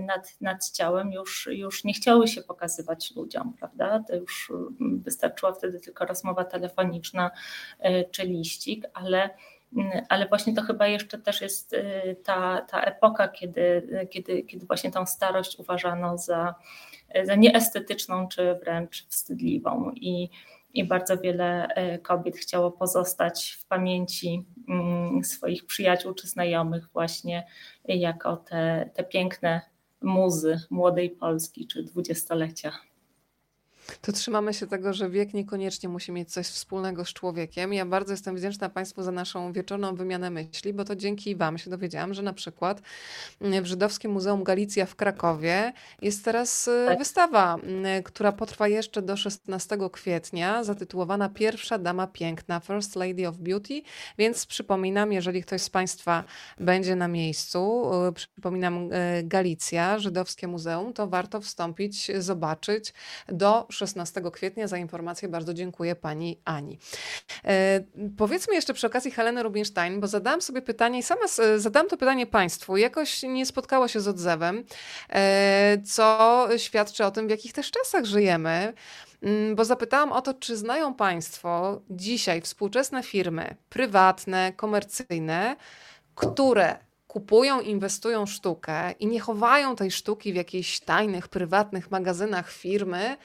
nad, nad ciałem już, już nie chciały się pokazywać ludziom, prawda? To już mm, wystarczyła wtedy tylko rozmowa telefoniczna czy liścik, ale mm, ale właśnie to chyba jeszcze też jest ta, ta epoka, kiedy, kiedy, kiedy właśnie tą starość uważano za, za nieestetyczną czy wręcz wstydliwą. I, i bardzo wiele e, kobiet chciało pozostać w pamięci mm, swoich przyjaciół czy znajomych właśnie jako te, te piękne muzy młodej Polski czy dwudziestolecia. To trzymamy się tego, że wiek niekoniecznie musi mieć coś wspólnego z człowiekiem. Ja bardzo jestem wdzięczna Państwu za naszą wieczorną wymianę myśli, bo to dzięki Wam się dowiedziałam, że na przykład mm, w Żydowskim Muzeum Galicja w Krakowie jest teraz y, tak. wystawa, mm, która potrwa jeszcze do 16 kwietnia, zatytułowana Pierwsza Dama Piękna, First Lady of Beauty, więc przypominam, jeżeli ktoś z Państwa będzie na miejscu, y, przypominam y, Galicja, Żydowskie Muzeum, to warto wstąpić, zobaczyć do 16 kwietnia. Za informację bardzo dziękuję pani Ani. E, powiedzmy jeszcze przy okazji Heleny Rubinstein, bo zadałam sobie pytanie i sama zadałam to pytanie państwu. Jakoś nie spotkało się z odzewem, e, co świadczy o tym, w jakich też czasach żyjemy. Mm, bo zapytałam o to, czy znają Państwo dzisiaj współczesne firmy prywatne, komercyjne, które kupują, inwestują sztukę i nie chowają tej sztuki w jakichś tajnych, prywatnych magazynach firmy,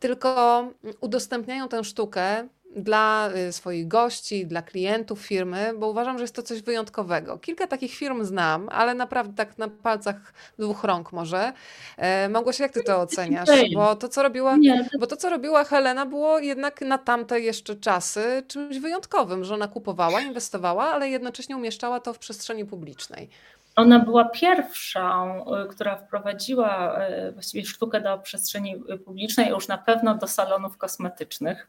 tylko udostępniają tę sztukę dla y, swoich gości, dla klientów firmy, bo uważam, że jest to coś wyjątkowego. Kilka takich firm znam, ale naprawdę tak na palcach dwóch rąk może. E, Małgosia, jak ty to oceniasz? Bo to, co robiła, bo to, co robiła Helena, było jednak na tamte jeszcze czasy czymś wyjątkowym, że ona kupowała, inwestowała, ale jednocześnie umieszczała to w przestrzeni publicznej. Ona była pierwszą, y, która wprowadziła y, właściwie sztukę do przestrzeni publicznej, już na pewno do salonów kosmetycznych.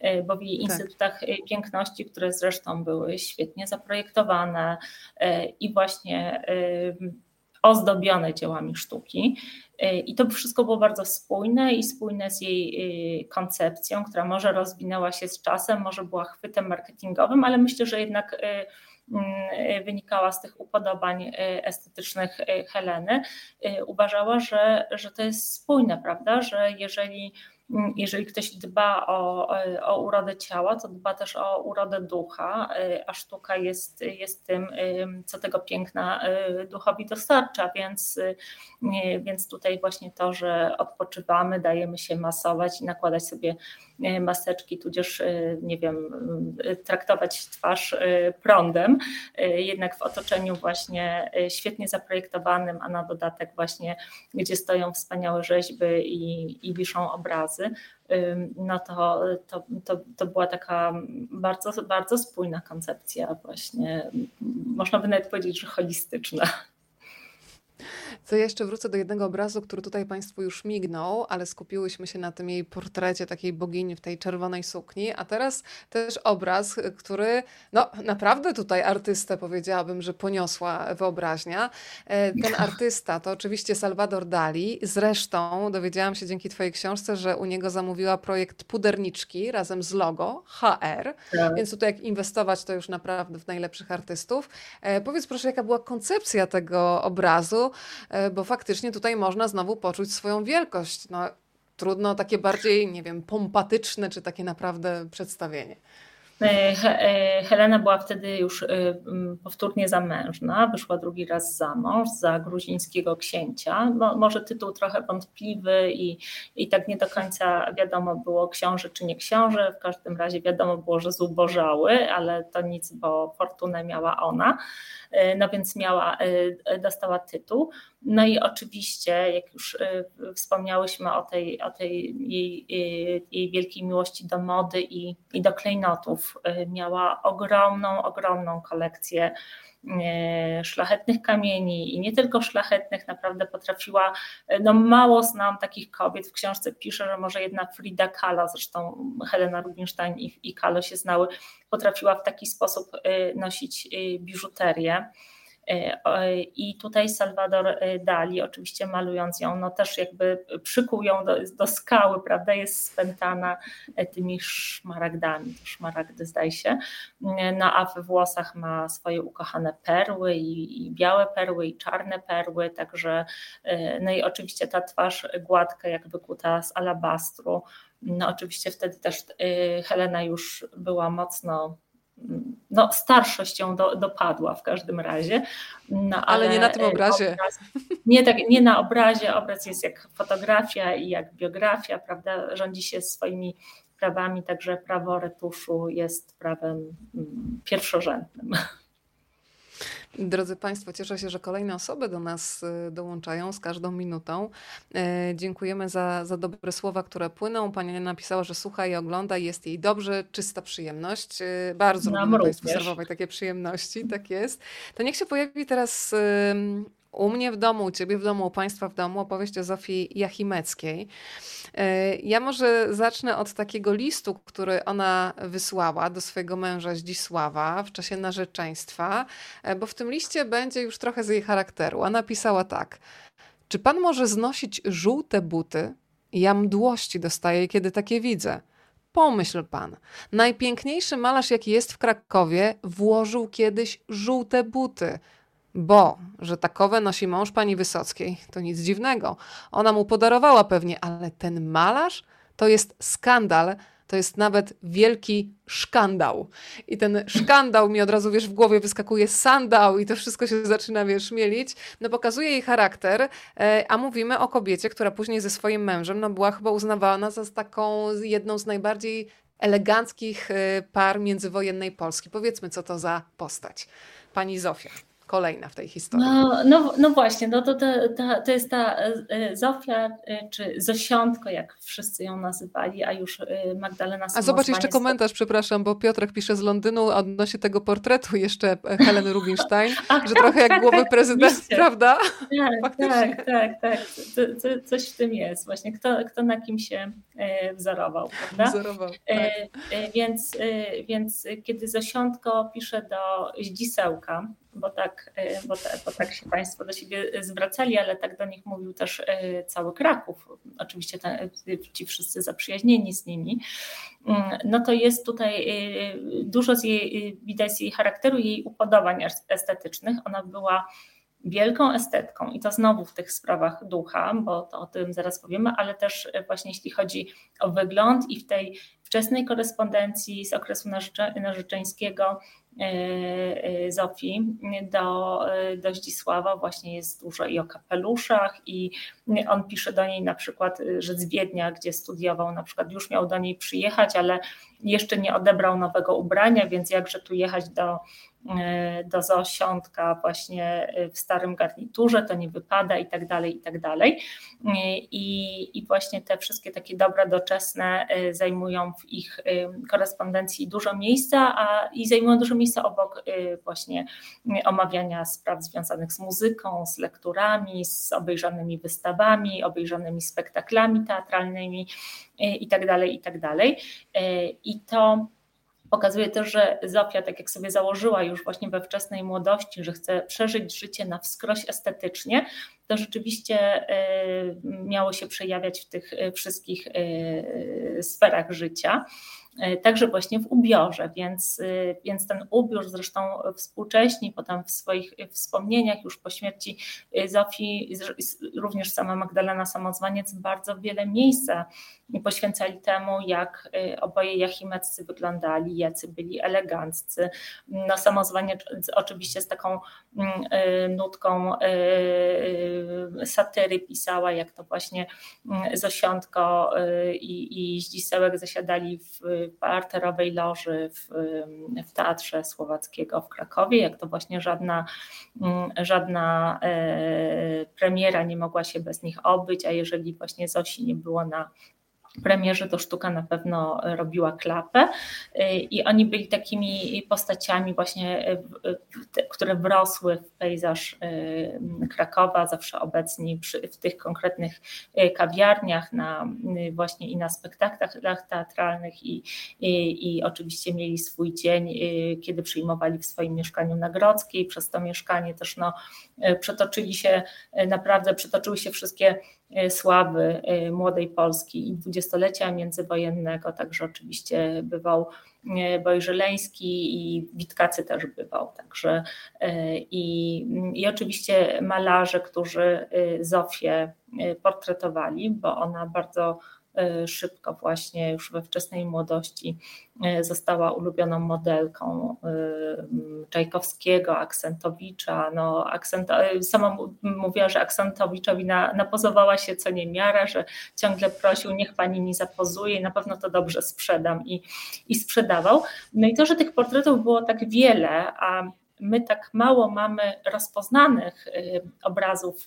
E, bo w jej tak. instytutach e, piękności, które zresztą były świetnie zaprojektowane e, i właśnie ozdobione dziełami sztuki. I to wszystko było bardzo spójne i spójne z jej koncepcją, która może rozwinęła się z czasem, może była chwytem marketingowym, ale myślę, że jednak wynikała z tych upodobań estetycznych Heleny. Uważała, że, że to jest spójne, prawda? Że jeżeli jeżeli ktoś dba o, o urodę ciała, to dba też o urodę ducha, a sztuka jest, jest tym, co tego piękna y, duchowi dostarcza, więc, y, więc tutaj właśnie to, że odpoczywamy, dajemy się masować i nakładać sobie maseczki, tudzież, nie wiem, traktować twarz prądem, jednak w otoczeniu właśnie świetnie zaprojektowanym, a na dodatek właśnie, gdzie stoją wspaniałe rzeźby i, i wiszą obrazy, no to, to, to, to była taka bardzo, bardzo spójna koncepcja właśnie, można by nawet powiedzieć, że holistyczna. To ja jeszcze wrócę do jednego obrazu, który tutaj Państwu już mignął, ale skupiłyśmy się na tym jej portrecie takiej bogini w tej czerwonej sukni, a teraz też obraz, który no naprawdę tutaj artystę powiedziałabym, że poniosła wyobraźnia. E, ten artysta to oczywiście Salvador Dali. Zresztą dowiedziałam się dzięki Twojej książce, że u niego zamówiła projekt puderniczki razem z logo HR, tak. więc tutaj jak inwestować to już naprawdę w najlepszych artystów. E, powiedz proszę, jaka była koncepcja tego obrazu? E, bo faktycznie tutaj można znowu poczuć swoją wielkość. No, trudno takie bardziej, nie wiem, pompatyczne, czy takie naprawdę przedstawienie. E, e, Helena była wtedy już powtórnie zamężna, wyszła drugi raz za mąż, za gruzińskiego księcia. No, może tytuł trochę wątpliwy i, i tak nie do końca wiadomo było książę czy nie książę. W każdym razie wiadomo było, że zubożały, ale to nic, bo fortunę miała ona. No więc miała, dostała tytuł. No i oczywiście, jak już e, wspomniałyśmy o tej, o tej jej, jej wielkiej miłości do mody i, i do klejnotów, miała ogromną, ogromną kolekcję szlachetnych kamieni i nie tylko szlachetnych, naprawdę potrafiła, no mało znam takich kobiet, w książce pisze, że może jedna Frida Kahlo, zresztą Helena Rubinstein i, i Kahlo się znały, potrafiła w taki sposób nosić biżuterię. E, I tutaj Salvador e, Dali, oczywiście malując ją, no też jakby przykuł ją do, do skały, prawda, jest spętana e, tymi szmaragdami, to szmaragdy zdaje się, no a we włosach ma swoje ukochane perły i, i białe perły i czarne perły, także no i oczywiście ta twarz gładka jak wykuta z alabastru, no oczywiście wtedy też Helena już była mocno no, starszość ją do, dopadła w każdym razie. No, ale, ale, nie na tym obrazie. Obraz, nie, tak, nie na obrazie, obraz jest jak fotografia i jak biografia, prawda? Rządzi się swoimi prawami, także prawo retuszu jest prawem mm, pierwszorzędnym. Drodzy Państwo, cieszę się, że kolejne osoby do nas y, dołączają z każdą minutą. E, dziękujemy za, za dobre słowa, które płyną. Pani napisała, że słucha i ogląda i jest jej dobrze, czysta przyjemność. E, bardzo Nam lubimy Państwu serwować takie przyjemności, tak jest. To niech się pojawi teraz u mnie w domu, u ciebie w domu, u państwa w domu opowieść o Zofii Jachimeckiej. E, ja może zacznę od takiego listu, który ona wysłała do swojego męża Zdzisława w czasie narzeczeństwa, e, bo w tym liście będzie już trochę z jej charakteru. Ona pisała tak. Czy pan może znosić żółte buty? Ja mdłości dostaję, kiedy takie widzę. Pomyśl pan, najpiękniejszy malarz, jaki jest w Krakowie, włożył kiedyś żółte buty. Bo, że takowe nosi mąż pani Wysockiej, to nic dziwnego. Ona mu podarowała pewnie, ale ten malarz to jest skandal, to jest nawet wielki szkandał. I ten szkandał mi od razu, wiesz, w głowie wyskakuje sandał i to wszystko się zaczyna, wiesz, mielić. No pokazuje jej charakter, e, a mówimy o kobiecie, która później ze swoim mężem, no była chyba uznawana za taką jedną z najbardziej eleganckich e, par międzywojennej Polski. Powiedzmy, co to za postać. Pani Zofia kolejna w tej historii. No, no, no właśnie, no to, to, to, to jest ta e, Zofia, e, czy Zosiątko, jak wszyscy ją nazywali, a już e, Magdalena A zobacz jeszcze komentarz, przepraszam, bo Piotrek pisze z Londynu odnośnie tego portretu jeszcze Heleny Rubinstein, Ach, że tak, trochę jak tak, głowy tak, prezydent, prawda? Tak, tak, tak, tak. coś w tym jest właśnie. Kto, kto na kim się wzorował, prawda? Wzorował, tak. więc, więc kiedy Zosiątko pisze do Zdzisełka, bo tak, e, bo, te, bo tak się Państwo do siebie zwracali, ale tak do nich mówił też e, cały Kraków, oczywiście te, ci wszyscy zaprzyjaźnieni z nimi, mm, no to jest tutaj e, dużo z jej, widać z jej charakteru, jej upodobań estetycznych. Ona była wielką estetką. I to znowu w tych sprawach ducha, bo to o tym zaraz powiemy, ale też właśnie jeśli chodzi o wygląd i w tej wczesnej korespondencji z okresu narzeczeńskiego Zofii do, do Zdzisława właśnie jest dużo i o kapeluszach i on pisze do niej na przykład, że z Wiednia, gdzie studiował, na przykład już miał do niej przyjechać, ale jeszcze nie odebrał nowego ubrania, więc jakże tu jechać do E, do zosiątka właśnie w starym garniturze, to nie wypada i tak dalej, i tak dalej. E, I, I właśnie te wszystkie takie dobra doczesne e, zajmują w ich korespondencji dużo miejsca, a i zajmują dużo miejsca obok właśnie omawiania spraw związanych z muzyką, z lekturami, z obejrzanymi wystawami, obejrzanymi spektaklami teatralnymi i tak dalej, i tak dalej. I to Pokazuje też, że Zofia, tak jak sobie założyła już właśnie we wczesnej młodości, że chce przeżyć życie na wskroś estetycznie, to rzeczywiście y, miało się przejawiać w tych y, wszystkich y, sferach życia. E, także właśnie w ubiorze, więc, e, więc ten ubiór zresztą współcześni, potem w swoich wspomnieniach już po śmierci e, Zofii, również sama Magdalena Samozwaniec bardzo wiele miejsca poświęcali temu, jak oboje jachimeccy wyglądali, jacy byli eleganccy. No, samozwaniec oczywiście z taką nutką satyry pisała, jak to właśnie mm, Zosiątko i, i Zdzisełek zasiadali w parterowej loży w, w Teatrze Słowackiego w Krakowie, jak to właśnie żadna, mm, żadna e, premiera nie mogła się bez nich obyć, a jeżeli właśnie Zosi nie było na premierze to sztuka na pewno robiła klapę i oni byli takimi postaciami właśnie, które wrosły w pejzaż Krakowa, zawsze obecni przy, w tych konkretnych kawiarniach, na, właśnie i na spektaklach teatralnych i, i, i oczywiście mieli swój dzień, kiedy przyjmowali w swoim mieszkaniu na Grodzkiej, przez to mieszkanie też no, przetoczyli się, naprawdę przetoczyły się wszystkie E, sławy e, młodej Polski i dwudziestolecia międzywojennego, także oczywiście bywał e, Bojżeleński i Witkacy też bywał, także i, i oczywiście malarze, którzy Zofię portretowali, bo ona bardzo E, szybko właśnie już we wczesnej młodości e, została ulubioną modelką e, Czajkowskiego, Aksentowicza. No, Aksent, sama mówiła, że Aksentowiczowi na, napozowała się co niemiara, że ciągle prosił, niech pani mi zapozuje i na pewno to dobrze sprzedam i, i sprzedawał. No i to, że tych portretów było tak wiele, a my tak mało mamy rozpoznanych obrazów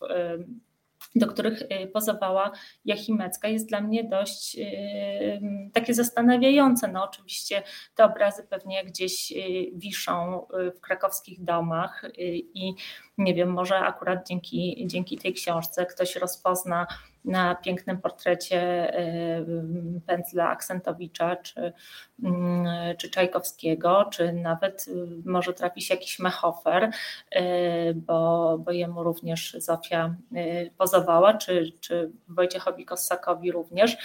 do których y, pozowała Jachimecka, jest dla mnie dość y, takie zastanawiające. No oczywiście te obrazy pewnie gdzieś y, wiszą w krakowskich domach i nie wiem, może akurat dzięki, dzięki tej książce ktoś rozpozna na pięknym portrecie y, pędzla Aksentowicza czy, mm, czy Czajkowskiego, czy nawet y, może trafi się jakiś Mechofer, y, bo, bo jemu również Zofia pozowała, czy, czy Wojciechowi Kossakowi również.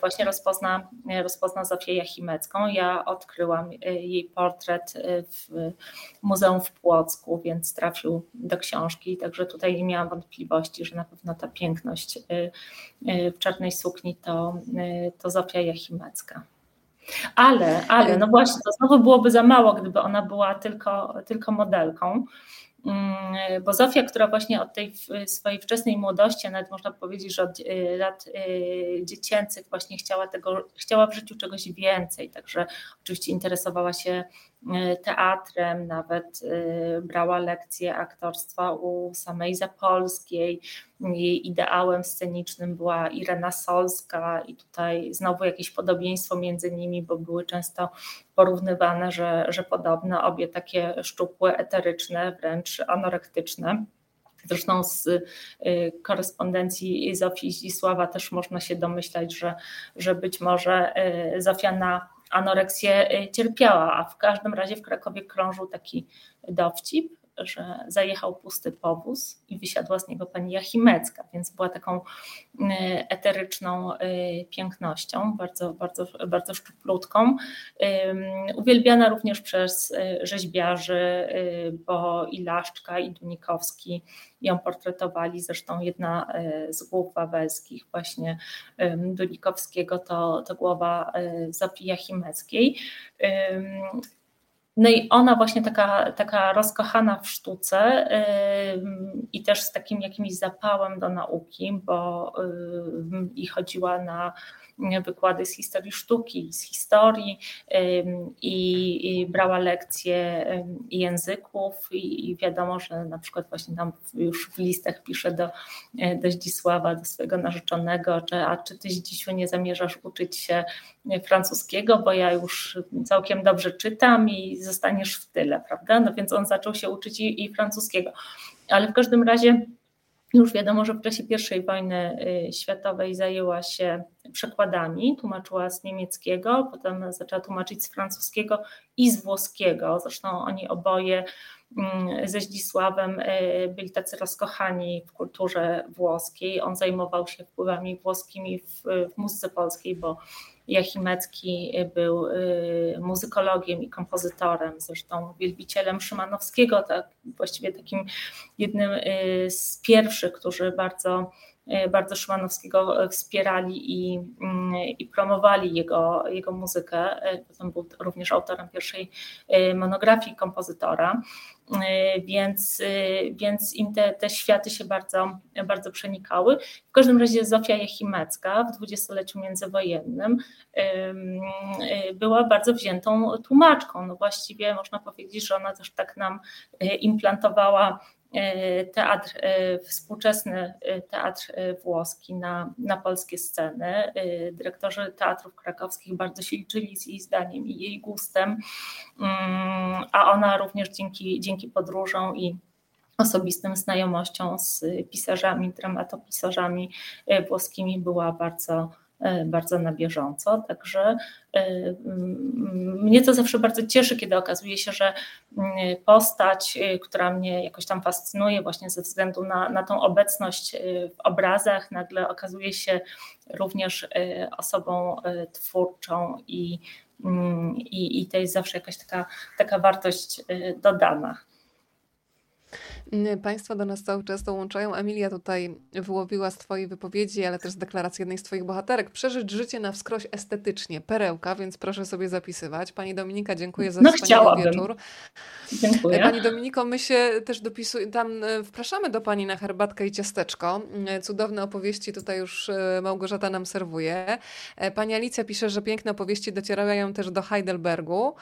Właśnie rozpozna, rozpozna Zofię Jachimecką. Ja odkryłam jej portret w Muzeum w Płocku, więc trafił do książki, także tutaj nie miałam wątpliwości, że na pewno ta piękność Y, y, w czarnej sukni to, y, to Zofia Jachimecka. Ale, ale, no właśnie, to znowu byłoby za mało, gdyby ona była tylko, tylko modelką. Mm, bo Zofia, która właśnie od tej swojej wczesnej młodości, a nawet można powiedzieć, że od lat dziecięcych właśnie chciała tego, chciała w życiu czegoś więcej, także oczywiście interesowała się E, teatrem, nawet brała lekcje aktorstwa u samej Zapolskiej. Jej ideałem scenicznym była Irena Solska i tutaj znowu jakieś podobieństwo między nimi, bo były często porównywane, że, że podobne, obie takie szczupłe, eteryczne, wręcz anorektyczne. Zresztą z e, korespondencji Zofii Zdzisława też można się domyślać, że, że być może Zofia na anoreksję y, cierpiała, a w każdym razie w Krakowie krążył taki dowcip, że zajechał pusty powóz i wysiadła z niego pani Jachimecka, więc była taką eteryczną pięknością, bardzo, bardzo, bardzo szczuplutką. Uwielbiana również przez rzeźbiarzy, bo i Laszczka, i Dunikowski ją portretowali. Zresztą jedna z głów wawelskich, właśnie Dunikowskiego, to, to głowa Zofii Jachimeckiej. No i ona właśnie taka, taka rozkochana w sztuce yy, i też z takim jakimś zapałem do nauki, bo yy, i chodziła na wykłady z historii sztuki, z historii i, brała lekcje języków i, i, wiadomo, że na przykład właśnie tam już w listach pisze do, e, do Zdzisława, do swojego narzeczonego, że a czy ty Zdzisiu nie zamierzasz uczyć się francuskiego, bo ja już całkiem dobrze czytam i zostaniesz w tyle, prawda? No więc on zaczął się uczyć i, i francuskiego. Ale w każdym razie już wiadomo, że w czasie I wojny y, światowej zajęła się przekładami, tłumaczyła z niemieckiego, potem zaczęła tłumaczyć z francuskiego i z włoskiego. Zresztą oni oboje mm, ze Zdzisławem y, byli tacy rozkochani w kulturze włoskiej. On zajmował się wpływami włoskimi w, w muzyce polskiej, bo Jachimecki był y, muzykologiem i kompozytorem, zresztą wielbicielem Szymanowskiego, tak, właściwie takim jednym y, z pierwszych, którzy bardzo y, bardzo Szymanowskiego wspierali i, i promowali jego, jego muzykę. Potem był również autorem pierwszej monografii kompozytora. Więc, więc im te, te światy się bardzo, bardzo przenikały. W każdym razie Zofia Jechimecka w dwudziestoleciu międzywojennym była bardzo wziętą tłumaczką. No właściwie można powiedzieć, że ona też tak nam implantowała E, teatr, e, współczesny e, teatr włoski na, na polskie sceny. Dyrektorzy teatrów krakowskich bardzo się liczyli z jej zdaniem i jej gustem, mm, a ona również dzięki, dzięki podróżom i osobistym znajomością z pisarzami, dramatopisarzami włoskimi była bardzo E, bardzo na bieżąco. Także e, mnie to zawsze bardzo cieszy, kiedy okazuje się, że postać, e, która mnie jakoś tam fascynuje, właśnie ze względu na, na tą obecność w obrazach, nagle okazuje się również osobą twórczą i, i, i to jest zawsze jakaś taka, taka wartość dodana. Państwo do nas cały czas dołączają. Emilia tutaj wyłowiła z Twojej wypowiedzi, ale też z deklaracji jednej z Twoich bohaterek. Przeżyć życie na wskroś estetycznie. Perełka, więc proszę sobie zapisywać. Pani Dominika, dziękuję za no, wspaniały wieczór. Dziękuję. Pani Dominiko, my się też dopisujemy, tam e, wpraszamy do Pani na herbatkę i ciasteczko. E, cudowne opowieści tutaj już e, Małgorzata nam serwuje. Pani Alicja pisze, że piękne opowieści docierają też do Heidelbergu.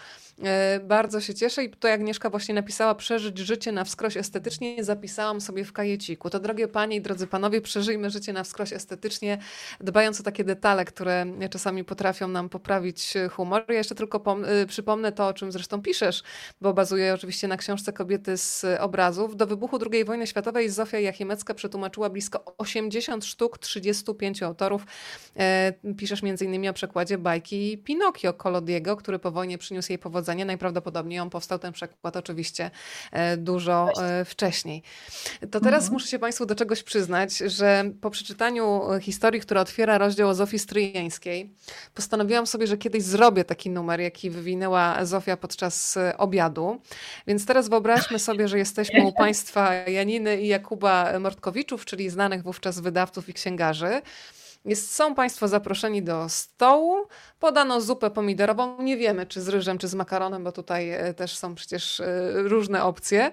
Bardzo się cieszę i tutaj Agnieszka właśnie napisała przeżyć życie na wskroś estetycznie zapisałam sobie w kajeciku. To drogie panie i drodzy panowie, przeżyjmy życie na wskroś estetycznie, dbając o takie detale, które czasami potrafią nam poprawić humor. Ja jeszcze tylko y, przypomnę to, o czym zresztą piszesz, bo bazuje oczywiście na książce Kobiety z obrazów. Do wybuchu II wojny światowej Zofia Jachimecka przetłumaczyła blisko 80 sztuk, 35 autorów. E, piszesz m.in. o przekładzie bajki Pinokio Kolodiego, który po wojnie przyniósł jej powodzenie. Najprawdopodobniej on powstał ten przekład oczywiście e, dużo e, wcześniej. To teraz mhm. muszę się Państwu do czegoś przyznać, że po przeczytaniu historii, która otwiera rozdział o Zofii Stryjeńskiej, postanowiłam sobie, że kiedyś zrobię taki numer, jaki wywinęła Zofia podczas e, obiadu. Więc teraz wyobraźmy sobie, że jesteśmy u Państwa Janiny i Jakuba Mortkowiczów, czyli znanych wówczas wydawców i księgarzy. Jest, są Państwo zaproszeni do stołu. Podano zupę pomidorową. Nie wiemy, czy z ryżem, czy z makaronem, bo tutaj e, też są przecież e, różne opcje.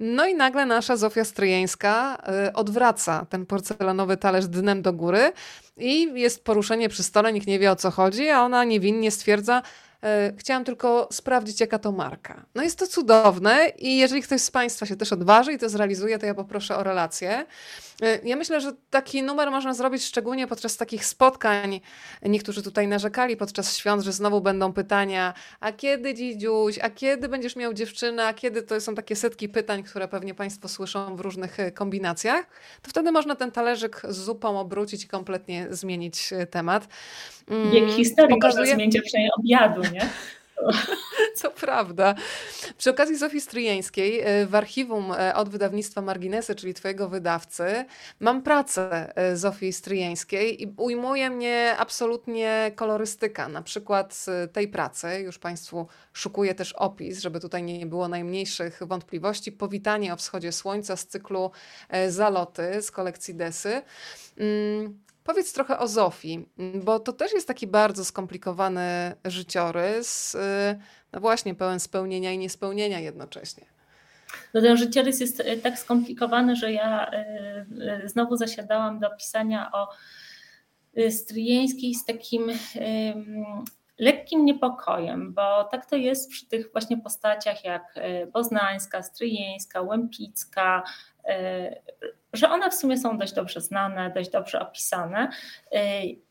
No i nagle nasza Zofia Stryjeńska e, odwraca ten porcelanowy talerz dnem do góry i jest poruszenie przy stole, nikt nie wie o co chodzi, a ona niewinnie stwierdza, chciałam tylko sprawdzić, jaka to marka. No jest to cudowne i jeżeli ktoś z Państwa się też odważy i to zrealizuje, to ja poproszę o relację. E, ja myślę, że taki numer można zrobić szczególnie podczas takich spotkań. Niektórzy tutaj narzekali podczas świąt, że znowu będą pytania, a kiedy dzidziuś, a kiedy będziesz miał dziewczynę, a kiedy to są takie setki pytań, które pewnie Państwo słyszą w różnych e, kombinacjach, to wtedy można ten talerzyk z zupą obrócić i kompletnie zmienić temat. Bieg historii Pokazuje... można zmienić, obiadu, nie? Co prawda. Przy okazji Zofii Stryjeńskiej w archiwum od wydawnictwa Marginesy, czyli twojego wydawcy, mam pracę Zofii Stryjeńskiej i ujmuje mnie absolutnie kolorystyka. Na przykład tej pracy, już Państwu szukuję też opis, żeby tutaj nie było najmniejszych wątpliwości. Powitanie o wschodzie słońca z cyklu Zaloty z kolekcji Desy. Powiedz trochę o Zofii, bo to też jest taki bardzo skomplikowany życiorys, y, no właśnie pełen spełnienia i niespełnienia jednocześnie. No ten życiorys jest y, tak skomplikowany, że ja y, znowu zasiadałam do pisania o Stryjeńskiej z takim lekkim niepokojem, bo tak to jest przy tych właśnie postaciach jak Poznańska, Stryjeńska, Łępicka, że one w sumie są dość dobrze znane, dość dobrze opisane.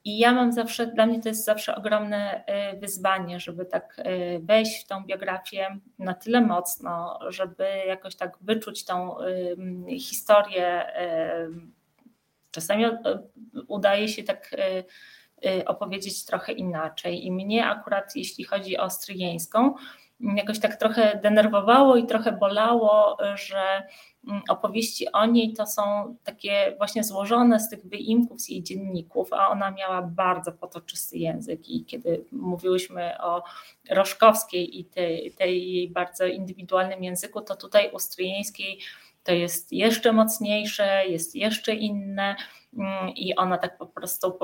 I ja mam zawsze, dla mnie to jest zawsze ogromne e, wyzwanie, żeby tak e, wejść w tą biografię na tyle mocno, żeby jakoś tak wyczuć tą historię. Czasami udaje się tak e, opowiedzieć trochę inaczej. I mnie akurat, jeśli chodzi o Stryjeńską, jakoś tak trochę denerwowało i trochę bolało, że mm, opowieści o niej to są takie właśnie złożone z tych wyimków z jej dzienników, a ona miała bardzo potoczysty język i kiedy mówiłyśmy o Roszkowskiej i tej, tej jej bardzo indywidualnym języku, to tutaj u Stryjeńskiej to jest jeszcze mocniejsze, jest jeszcze inne mm, i ona tak po prostu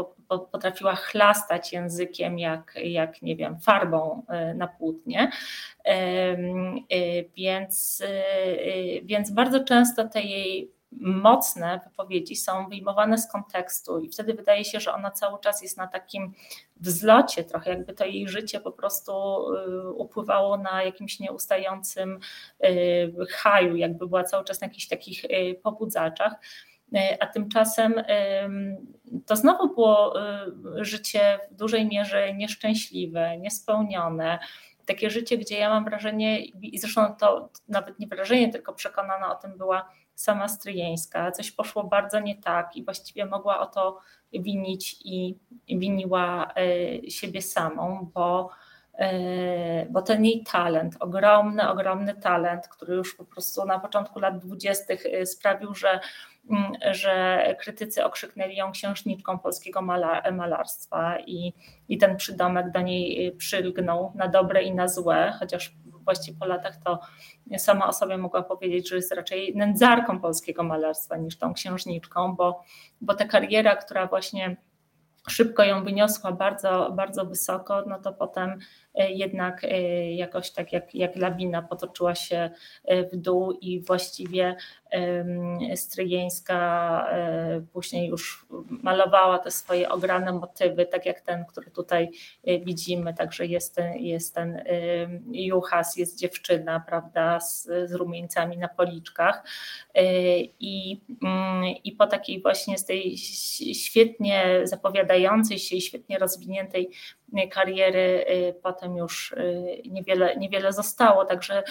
potrafiła chlastać językiem jak, jak nie wiem, farbą y, na płótnie. Y, więc, y, więc bardzo często te jej mocne wypowiedzi są wyjmowane z kontekstu i wtedy wydaje się, że ona cały czas jest na takim wzlocie, trochę jakby to jej życie po prostu y, upływało na jakimś nieustającym y, haju, jakby była cały czas na jakichś takich y, pobudzaczach. A tymczasem to znowu było życie w dużej mierze nieszczęśliwe, niespełnione, takie życie, gdzie ja mam wrażenie, i zresztą to nawet nie wrażenie, tylko przekonana o tym była sama Stryjeńska. Coś poszło bardzo nie tak i właściwie mogła o to winić i winiła e, siebie samą, bo, e, bo ten jej talent, ogromny, ogromny talent, który już po prostu na początku lat dwudziestych e, sprawił, że mm, że krytycy okrzyknęli ją księżniczką polskiego malarstwa i, i ten przydomek do niej przylgnął na dobre i na złe, chociaż właściwie po latach to sama o sobie mogła powiedzieć, że jest raczej nędzarką polskiego malarstwa niż tą księżniczką, bo, bo ta kariera, która właśnie szybko ją wyniosła bardzo, bardzo wysoko, no to potem e, jednak e, jakoś tak jak, jak lawina potoczyła się e, w dół i właściwie Stryjeńska później już malowała te swoje ograne motywy, tak jak ten, który tutaj widzimy, także jest ten, jest ten juchas, jest dziewczyna, prawda, z, z rumieńcami na policzkach i, mm, i po takiej właśnie z tej świetnie zapowiadającej się i świetnie rozwiniętej kariery potem już niewiele, niewiele zostało. Także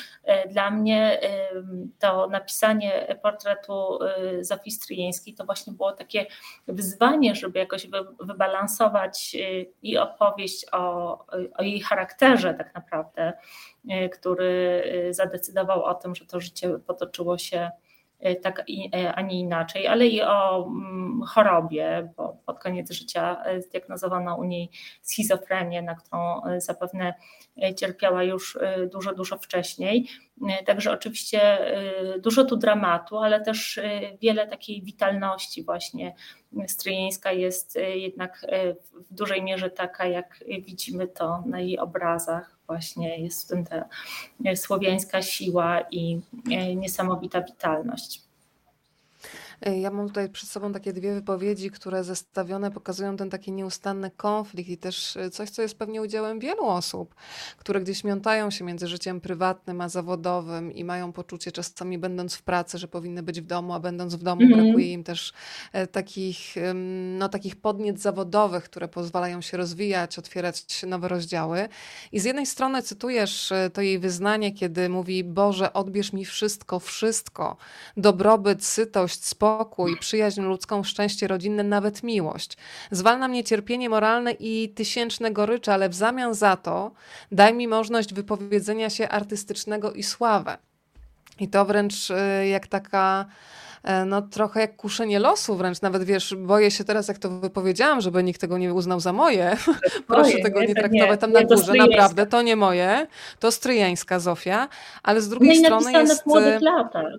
dla mnie to napisanie portretu Zofii Stryjeńskiej to właśnie było takie wyzwanie, żeby jakoś wybalansować i opowieść o, o jej charakterze tak naprawdę, który zadecydował o tym, że to życie potoczyło się tak a nie inaczej, ale i o mm, chorobie, bo pod koniec życia zdiagnozowano u niej schizofrenię, na którą zapewne cierpiała już dużo, dużo wcześniej. Także oczywiście dużo tu dramatu, ale też wiele takiej witalności właśnie. Stryjeńska jest jednak w dużej mierze taka, jak widzimy to na jej obrazach właśnie jest w tym ta słowiańska siła i niesamowita witalność. Ja mam tutaj przed sobą takie dwie wypowiedzi, które zestawione pokazują ten taki nieustanny konflikt i też e, coś, co jest pewnie udziałem wielu osób, które gdzieś miątają się między życiem prywatnym a zawodowym i mają poczucie czasami będąc w pracy, że powinny być w domu, a będąc w domu mhm. brakuje im też e, takich, no, takich podniec zawodowych, które pozwalają się rozwijać, otwierać nowe rozdziały. I z jednej strony cytujesz to jej wyznanie, kiedy mówi Boże, odbierz mi wszystko, wszystko, dobrobyt, sytość, spokój, spokój, przyjaźń ludzką, szczęście rodzinne, nawet miłość. Zwalna mnie cierpienie moralne i tysięczne gorycze, ale w zamian za to daj mi możliwość wypowiedzenia się artystycznego i sławę. I to wręcz y, jak taka E, no trochę jak kuszenie losu wręcz. Nawet wiesz, boję się teraz, jak to wypowiedziałam, żeby nikt tego nie uznał za moje. Proszę tego nie, nie traktować tam nie, na górze. Naprawdę, to nie moje. To stryjeńska Zofia. Ale z drugiej strony jest... w młodych latach.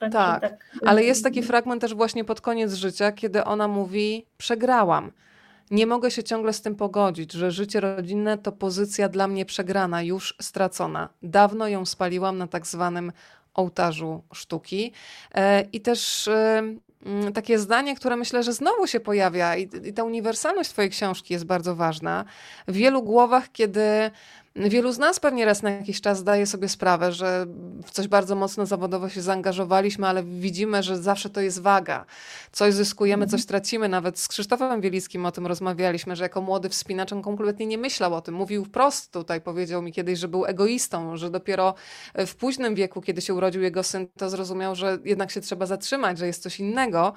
Tak, tak, tak, ale jest taki fragment też właśnie pod koniec życia, kiedy ona mówi: Przegrałam. Nie mogę się ciągle z tym pogodzić, że życie rodzinne to pozycja dla mnie przegrana, już stracona. Dawno ją spaliłam na tak zwanym ołtarzu sztuki. E, I też e, mm, takie zdanie, które myślę, że znowu się pojawia, i, i ta uniwersalność Twojej książki jest bardzo ważna. W wielu głowach, kiedy Wielu z nas pewnie raz na jakiś czas zdaje sobie sprawę, że w coś bardzo mocno zawodowo się zaangażowaliśmy, ale widzimy, że zawsze to jest waga. Coś zyskujemy, coś tracimy. Nawet z Krzysztofem Wielickim o tym rozmawialiśmy, że jako młody wspinacz on kompletnie nie myślał o tym. Mówił wprost tutaj, powiedział mi kiedyś, że był egoistą, że dopiero w późnym wieku, kiedy się urodził jego syn, to zrozumiał, że jednak się trzeba zatrzymać, że jest coś innego.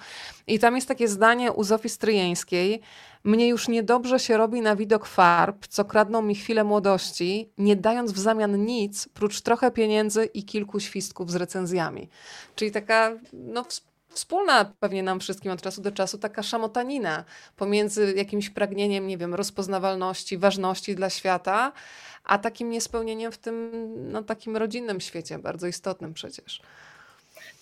I tam jest takie zdanie u Zofii Stryjeńskiej, mnie już niedobrze się robi na widok farb, co kradną mi chwilę młodości, nie dając w zamian nic, prócz trochę pieniędzy i kilku świstków z recenzjami. Czyli taka, no, wspólna pewnie nam wszystkim od czasu do czasu taka szamotanina pomiędzy jakimś pragnieniem, nie wiem, rozpoznawalności, ważności dla świata, a takim niespełnieniem w tym, no, takim rodzinnym świecie, bardzo istotnym przecież.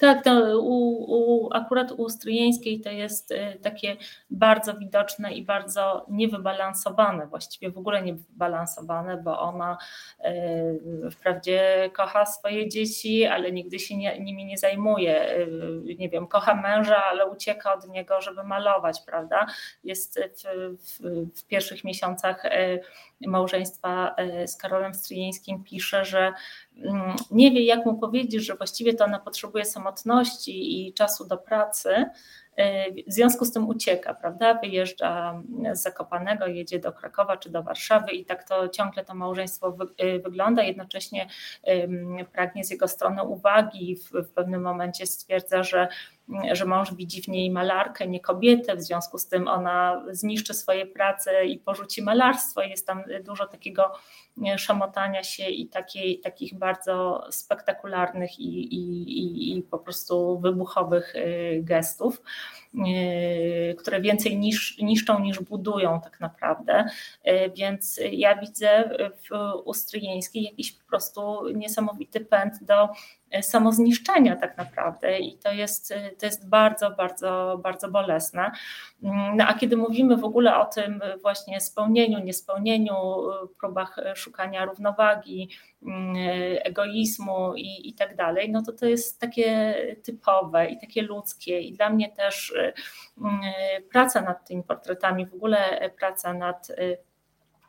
Tak, to u, u, akurat u Stryjeńskiej to jest y, takie bardzo widoczne i bardzo niewybalansowane, właściwie w ogóle niewybalansowane, bo ona y, wprawdzie kocha swoje dzieci, ale nigdy się nie, nimi nie zajmuje. Y, nie wiem, kocha męża, ale ucieka od niego, żeby malować, prawda? Jest w, w, w pierwszych miesiącach małżeństwa z Karolem Stryjeńskim pisze, że nie wie, jak mu powiedzieć, że właściwie to ona potrzebuje samotności i czasu do pracy, w związku z tym ucieka, prawda? Wyjeżdża z Zakopanego, jedzie do Krakowa czy do Warszawy i tak to ciągle to małżeństwo wy, y, wygląda. Jednocześnie pragnie z jego strony uwagi. W, w pewnym momencie stwierdza, że że mąż widzi w niej malarkę, nie kobietę, w związku z tym ona zniszczy swoje prace i porzuci malarstwo. Jest tam dużo takiego szamotania się i takiej, takich bardzo spektakularnych i, i, i po prostu wybuchowych y, gestów. Y, które więcej niż, niszczą niż budują tak naprawdę. Y, więc ja widzę w Ustryjeńskiej jakiś po prostu niesamowity pęd do samozniszczenia tak naprawdę i to jest, to jest bardzo, bardzo, bardzo bolesne. No a kiedy mówimy w ogóle o tym właśnie spełnieniu, niespełnieniu, próbach szukania równowagi, egoizmu i, i tak dalej, no to to jest takie typowe i takie ludzkie. I dla mnie też praca nad tymi portretami, w ogóle praca nad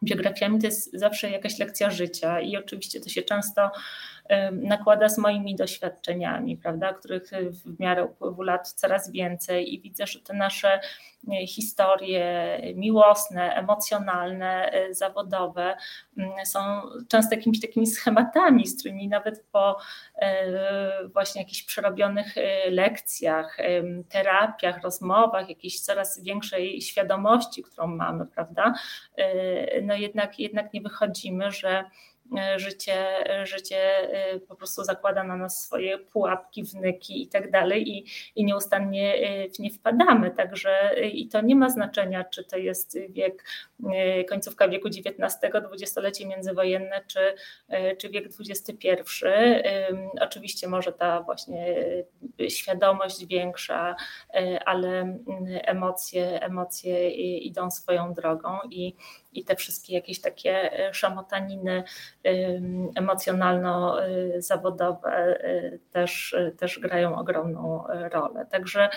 biografiami to jest zawsze jakaś lekcja życia. I oczywiście to się często nakłada z moimi doświadczeniami, prawda, których w miarę upływu lat coraz więcej i widzę, że te nasze e, historie miłosne, emocjonalne, e, zawodowe mm, są często jakimiś takimi schematami, z którymi nawet po właśnie jakichś przerobionych lekcjach, terapiach, rozmowach, jakiejś coraz większej świadomości, którą mamy, prawda, no jednak, jednak nie wychodzimy, że życie, życie e, po prostu zakłada na nas swoje pułapki, wnyki i tak dalej i, i nieustannie e, w nie wpadamy. Także i to nie ma znaczenia, czy to jest wiek, końcówka wieku XIX, dwudziestolecie międzywojenne, czy, czy wiek XXI. Oczywiście może ta właśnie świadomość większa, ale emocje, emocje idą swoją drogą i i te wszystkie jakieś takie szamotaniny emocjonalno-zawodowe też, też grają ogromną rolę. Także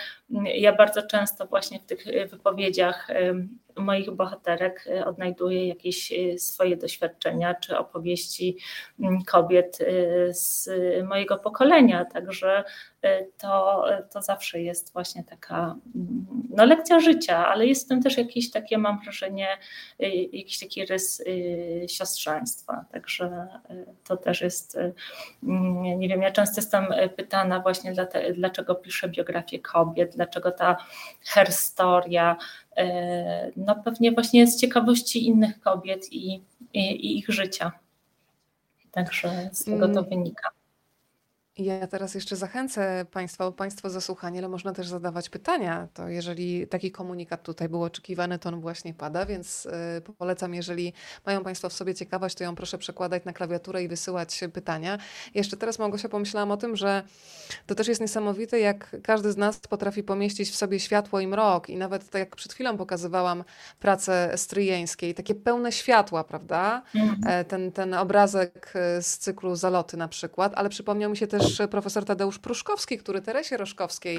ja bardzo często właśnie w tych wypowiedziach moich bohaterek odnajduję jakieś swoje doświadczenia czy opowieści mm, kobiet z mojego pokolenia. Także to, to zawsze jest właśnie taka mm, no, lekcja życia, ale jest w tym też jakieś takie, mam wrażenie, jakiś taki rys siostrzeństwa. Także to też jest, mm, nie wiem, ja często jestem pytana właśnie dlaczego piszę biografię kobiet, dlaczego ta herstoria, no pewnie właśnie z ciekawości innych kobiet i, i, i ich życia. Także z tego to mm. wynika. Ja teraz jeszcze zachęcę Państwa o Państwo zasłuchanie, ale można też zadawać pytania. To jeżeli taki komunikat tutaj był oczekiwany, to on właśnie pada, więc y, polecam, jeżeli mają Państwo w sobie ciekawość, to ją proszę przekładać na klawiaturę i wysyłać pytania. Jeszcze teraz Małgosia pomyślałam o tym, że to też jest niesamowite, jak każdy z nas potrafi pomieścić w sobie światło i mrok i nawet tak jak przed chwilą pokazywałam pracę stryjeńskiej, takie pełne światła, prawda? Mhm. Ten, ten obrazek y, z cyklu Zaloty na przykład, ale przypomniał mi się też też profesor Tadeusz Pruszkowski, który Teresie Roszkowskiej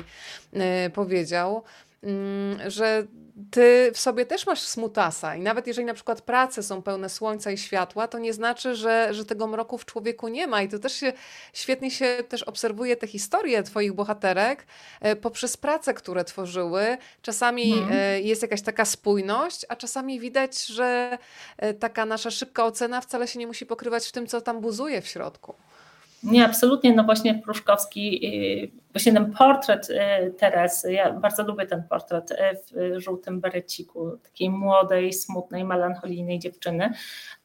y, powiedział, mm, że ty w sobie też masz smutasa i nawet jeżeli na przykład prace są pełne słońca i światła, to nie znaczy, że, że tego mroku w człowieku nie ma i to też się świetnie się też obserwuje te historie twoich bohaterek y, poprzez prace, które tworzyły. Czasami hmm. jest jakaś taka spójność, a czasami widać, że taka nasza szybka ocena wcale się nie musi pokrywać w tym, co tam buzuje w środku. Nie, absolutnie. No właśnie Pruszkowski, y, właśnie ten portret y, Teresy, ja bardzo lubię ten portret y, w żółtym bereciku, takiej młodej, smutnej, melancholijnej dziewczyny.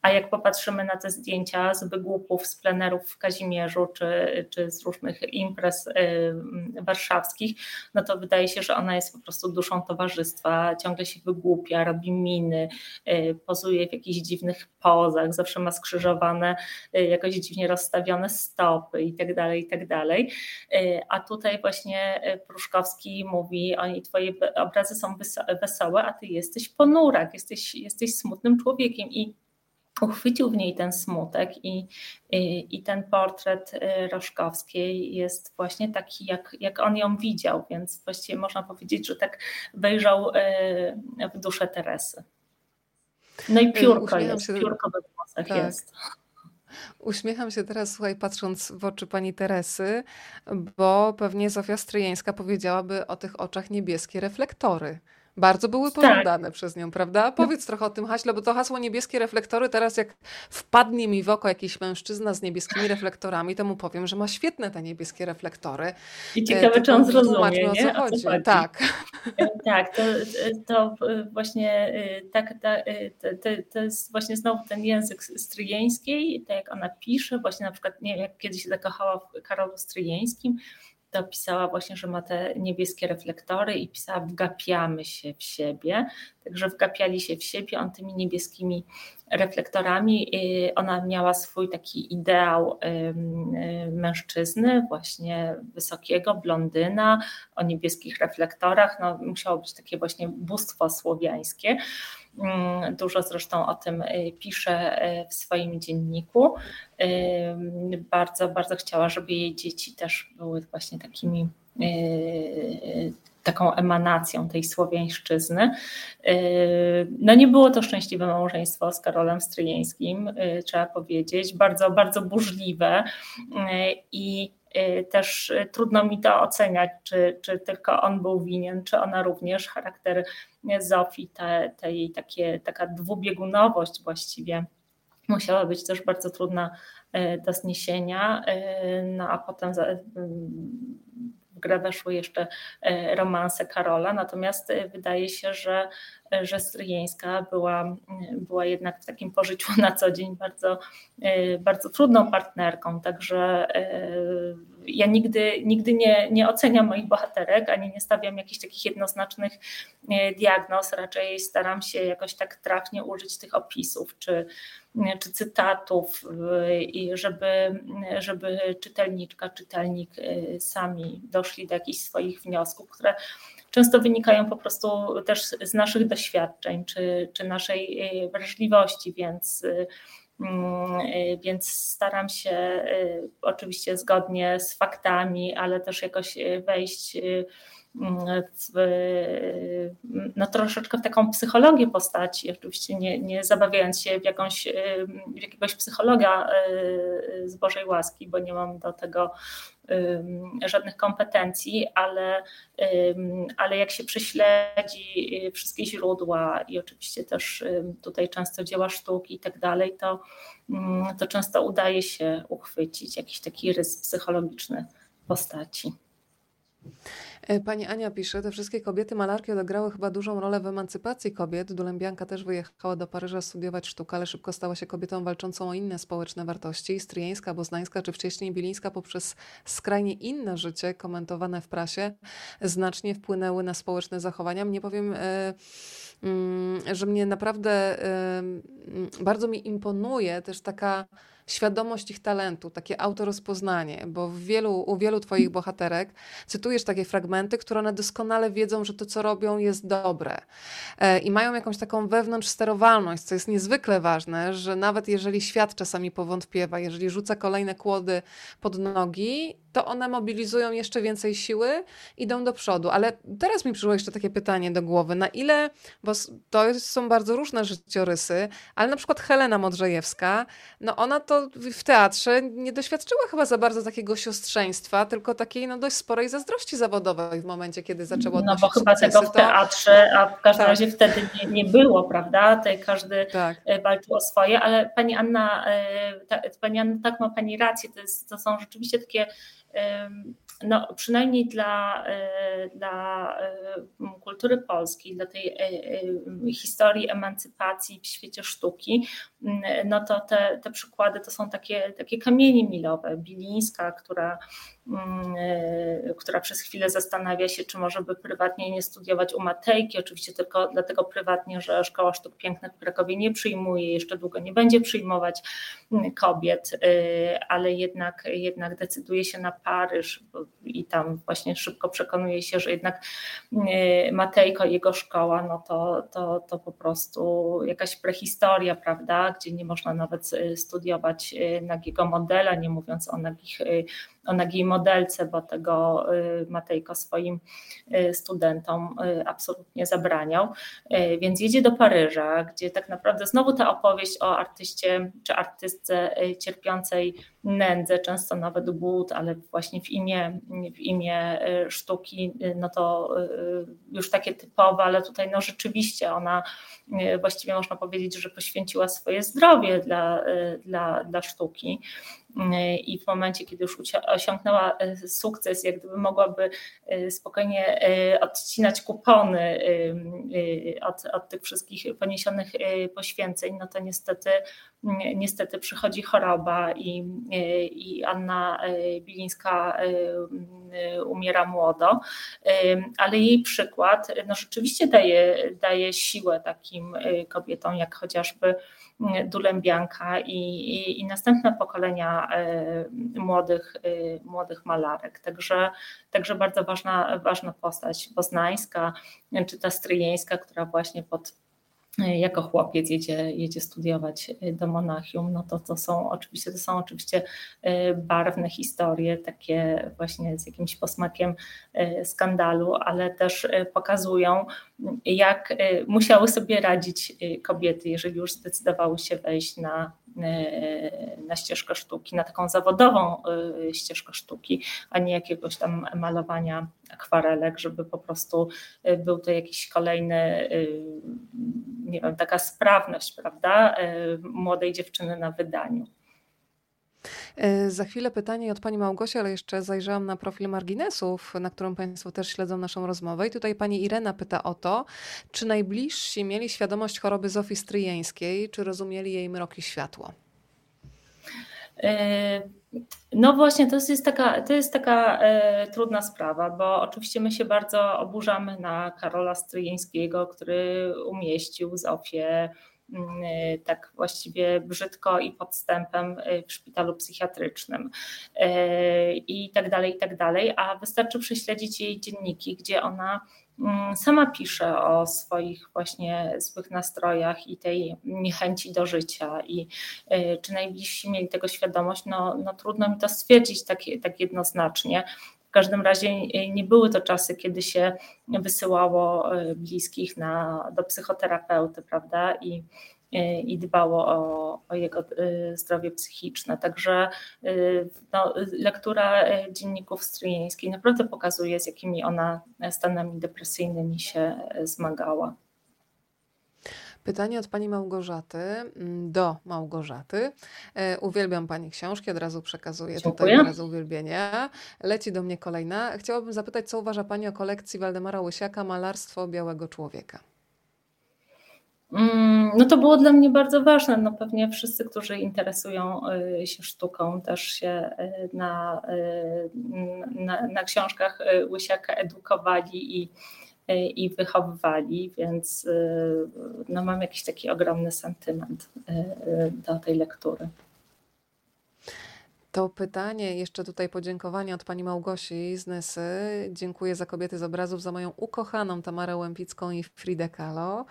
A jak popatrzymy na te zdjęcia z wygłupów, z plenerów w Kazimierzu, czy, czy z różnych imprez warszawskich, no to wydaje się, że ona jest po prostu duszą towarzystwa, ciągle się wygłupia, robi miny, pozuje w jakichś dziwnych pozach, zawsze ma skrzyżowane, jakoś dziwnie rozstawione stoły, stopy i tak dalej, i tak dalej. E, a tutaj właśnie e, Pruszkowski mówi, oni twoje obrazy są wesołe, a ty jesteś ponurak, jesteś, jesteś smutnym człowiekiem i uchwycił w niej ten smutek i, i, i, ten portret e, Roszkowskiej jest właśnie taki, jak, jak on ją widział, więc właściwie można powiedzieć, że tak wejrzał w duszę Teresy. No i piórko jest, się... piórko we włosach tak. jest. Uśmiecham się teraz, słuchaj, patrząc w oczy pani Teresy, bo pewnie Zofia Stryjeńska powiedziałaby o tych oczach niebieskie reflektory. Bardzo były tak. pożądane tak. przez nią, prawda? Powiedz trochę o tym haśle, bo to hasło niebieskie reflektory, teraz jak wpadnie mi w oko jakiś mężczyzna z niebieskimi reflektorami, to mu powiem, że ma świetne te niebieskie reflektory. I ciekawe, e, czy on zrozumie, o co chodzi. chodzi. Tak. E, tak, to, to właśnie tak, tak, to, to jest właśnie znowu ten język stryjeński, tak jak ona pisze, właśnie na przykład, nie jak kiedyś się zakochała w Karolu Stryjeńskim, to pisała właśnie, że ma te niebieskie reflektory i pisała wgapiamy się w siebie, także wgapiali się w siebie, on tymi niebieskimi reflektorami, y, ona miała swój taki ideał mężczyzny, właśnie wysokiego, blondyna, o niebieskich reflektorach, no musiało być takie właśnie bóstwo słowiańskie, dużo zresztą o tym y, pisze y, w swoim dzienniku. Y, bardzo, bardzo chciała, żeby jej dzieci też były właśnie takimi taką emanacją tej słowiańszczyzny. No nie było to szczęśliwe małżeństwo z Karolem Stryjeńskim, trzeba powiedzieć, bardzo, bardzo burzliwe i też y, trudno mi to oceniać, czy, czy tylko on był winien, czy ona również. Charakter Zofii, te, tej takie, taka dwubiegunowość właściwie musiała być też bardzo trudna y, do zniesienia. No a potem grę weszły jeszcze romanse Karola, natomiast wydaje się, że że Stryjeńska była, była jednak w takim pożyciu na co dzień bardzo, bardzo trudną partnerką, także e, ja nigdy, nigdy nie, nie oceniam moich bohaterek, ani nie stawiam jakichś takich jednoznacznych e, diagnoz, raczej staram się jakoś tak trafnie użyć tych opisów, czy, czy cytatów, i żeby, żeby czytelniczka, czytelnik e, sami doszli do jakichś swoich wniosków, które często wynikają po prostu też z naszych doświadczeń czy, czy naszej e, wrażliwości, więc, e, e, więc staram się oczywiście zgodnie z faktami, ale też jakoś wejść w, no troszeczkę w taką psychologię postaci, oczywiście nie, nie zabawiając się w, jakąś, w jakiegoś psychologa z Bożej łaski, bo nie mam do tego żadnych kompetencji, ale, ale jak się prześledzi y, wszystkie źródła i oczywiście też tutaj często dzieła sztuki i tak dalej, to, to często udaje się uchwycić jakiś taki rys psychologiczny postaci. E, pani Ania pisze, te wszystkie kobiety malarki odegrały chyba dużą rolę w emancypacji kobiet. Dulembianka też wyjechała do Paryża studiować sztukę, ale szybko stała się kobietą walczącą o inne społeczne wartości. Stryjeńska, boznańska czy wcześniej bilińska poprzez skrajnie inne życie komentowane w prasie znacznie wpłynęły na społeczne zachowania. Nie powiem... Yy, że mnie naprawdę bardzo mi imponuje też taka świadomość ich talentu, takie autorozpoznanie, bo w wielu, u wielu Twoich bohaterek cytujesz takie fragmenty, które one doskonale wiedzą, że to, co robią, jest dobre. E, I mają jakąś taką wewnątrz sterowalność, co jest niezwykle ważne, że nawet jeżeli świat czasami powątpiewa, jeżeli rzuca kolejne kłody pod nogi, to one mobilizują jeszcze więcej siły, idą do przodu. Ale teraz mi przyszło jeszcze takie pytanie do głowy, na ile, bo to są bardzo różne życiorysy, ale na przykład Helena Modrzejewska, no ona to w teatrze nie doświadczyła chyba za bardzo takiego siostrzeństwa, tylko takiej no dość sporej zazdrości zawodowej w momencie, kiedy zaczęła No bo chyba tego w teatrze, a w każdym tak. razie wtedy nie, nie było, prawda? Tutaj każdy tak. E, walczył o swoje, ale pani Anna, e, ta, pani Anna, tak ma pani rację, to, jest, to są rzeczywiście takie no, przynajmniej dla, e, dla e, kultury polskiej, dla tej e, historii emancypacji w świecie sztuki, no to te, te przykłady to są takie, takie kamienie milowe. Bilińska, która Mm, e, która przez chwilę zastanawia się, czy może by prywatnie nie studiować u Matejki, oczywiście tylko dlatego prywatnie, że Szkoła Sztuk Pięknych w Krakowie nie przyjmuje, jeszcze długo nie będzie przyjmować mm, kobiet, e, ale jednak, jednak decyduje się na Paryż i tam właśnie szybko przekonuje się, że jednak e, Matejko i jego szkoła, no to, to, to po prostu jakaś prehistoria, prawda, gdzie nie można nawet studiować nagiego modela, nie mówiąc o nagich o nagiej modelce, bo tego Matejko swoim studentom absolutnie zabraniał. Więc jedzie do Paryża, gdzie tak naprawdę znowu ta opowieść o artyście czy artystce cierpiącej nędzę, często nawet głód, ale właśnie w imię, w imię sztuki, no to już takie typowe, ale tutaj no rzeczywiście ona właściwie można powiedzieć, że poświęciła swoje zdrowie dla, dla, dla sztuki. I w momencie, kiedy już osiągnęła e, sukces, jak gdyby mogłaby spokojnie odcinać kupony od, od tych wszystkich poniesionych poświęceń, no to niestety, niestety przychodzi choroba i, i Anna Bilińska umiera młodo, ale jej przykład no rzeczywiście daje, daje siłę takim kobietom, jak chociażby Dulębianka i, i, i następne pokolenia e, młodych, e, młodych malarek. Także, także bardzo ważna, ważna postać poznańska, czy ta stryjeńska, która właśnie pod jako chłopiec jedzie, jedzie studiować do Monachium, no to to są oczywiście, to są oczywiście e, barwne historie, takie właśnie z jakimś posmakiem skandalu, ale też pokazują, jak musiały sobie radzić kobiety, jeżeli już zdecydowały się wejść na, na ścieżkę sztuki, na taką zawodową ścieżkę sztuki, a nie jakiegoś tam malowania akwarelek, żeby po prostu był to jakiś kolejny, nie wiem, taka sprawność, prawda, młodej dziewczyny na wydaniu. E, za chwilę pytanie od pani Małgosi, ale jeszcze zajrzałam na profil marginesów, na którym państwo też śledzą naszą rozmowę. I tutaj pani Irena pyta o to, czy najbliżsi mieli świadomość choroby Zofii Stryjeńskiej, czy rozumieli jej mroki światło? E, no właśnie, to jest taka, to jest taka e, trudna sprawa, bo oczywiście my się bardzo oburzamy na Karola Stryjeńskiego, który umieścił Zofię tak właściwie brzydko i podstępem y, w szpitalu psychiatrycznym y, i tak dalej, i tak dalej, a wystarczy prześledzić jej dzienniki, gdzie ona mm, sama pisze o swoich właśnie złych nastrojach i tej niechęci do życia. I czy najbliżsi mieli tego świadomość, no, no trudno mi to stwierdzić tak, tak jednoznacznie, każdym razie nie były to czasy, kiedy się wysyłało bliskich na, do psychoterapeuty, prawda? I, i dbało o, o, jego zdrowie psychiczne. Także no, lektura dzienników stryjeńskiej naprawdę pokazuje, z jakimi ona stanami depresyjnymi się zmagała. Pytanie od pani Małgorzaty mm, do Małgorzaty. E, uwielbiam pani książki, od razu przekazuję Dziękuję. tutaj od razu uwielbienia. Leci do mnie kolejna. Chciałabym zapytać, co uważa pani o kolekcji Waldemara Łysiaka Malarstwo Białego Człowieka? Mm, no to było dla mnie bardzo ważne. No pewnie wszyscy, którzy interesują y, się sztuką, też się y, na, y, na, na książkach Łysiaka edukowali i i wychowywali, więc e, no, mam jakiś taki ogromny sentyment e, do tej lektury. To pytanie, jeszcze tutaj podziękowania od pani Małgosi z Nesy. Dziękuję za kobiety z obrazów, za moją ukochaną Tamarę Łępicką i Fridę Kalo.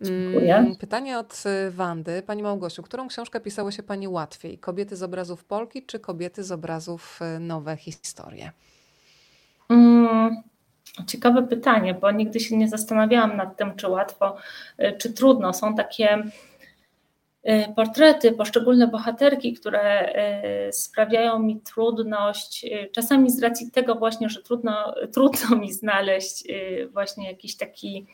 Dziękuję. Mm, pytanie od Wandy. Pani Małgosiu, którą książkę pisało się pani łatwiej? Kobiety z obrazów Polki czy kobiety z obrazów Nowe Historie? Mm. Ciekawe pytanie, bo nigdy się nie zastanawiałam nad tym, czy łatwo, y, czy trudno. Są takie y, portrety, poszczególne bohaterki, które y, sprawiają mi trudność, czasami z racji tego właśnie, że trudno, trudno mi znaleźć właśnie jakiś taki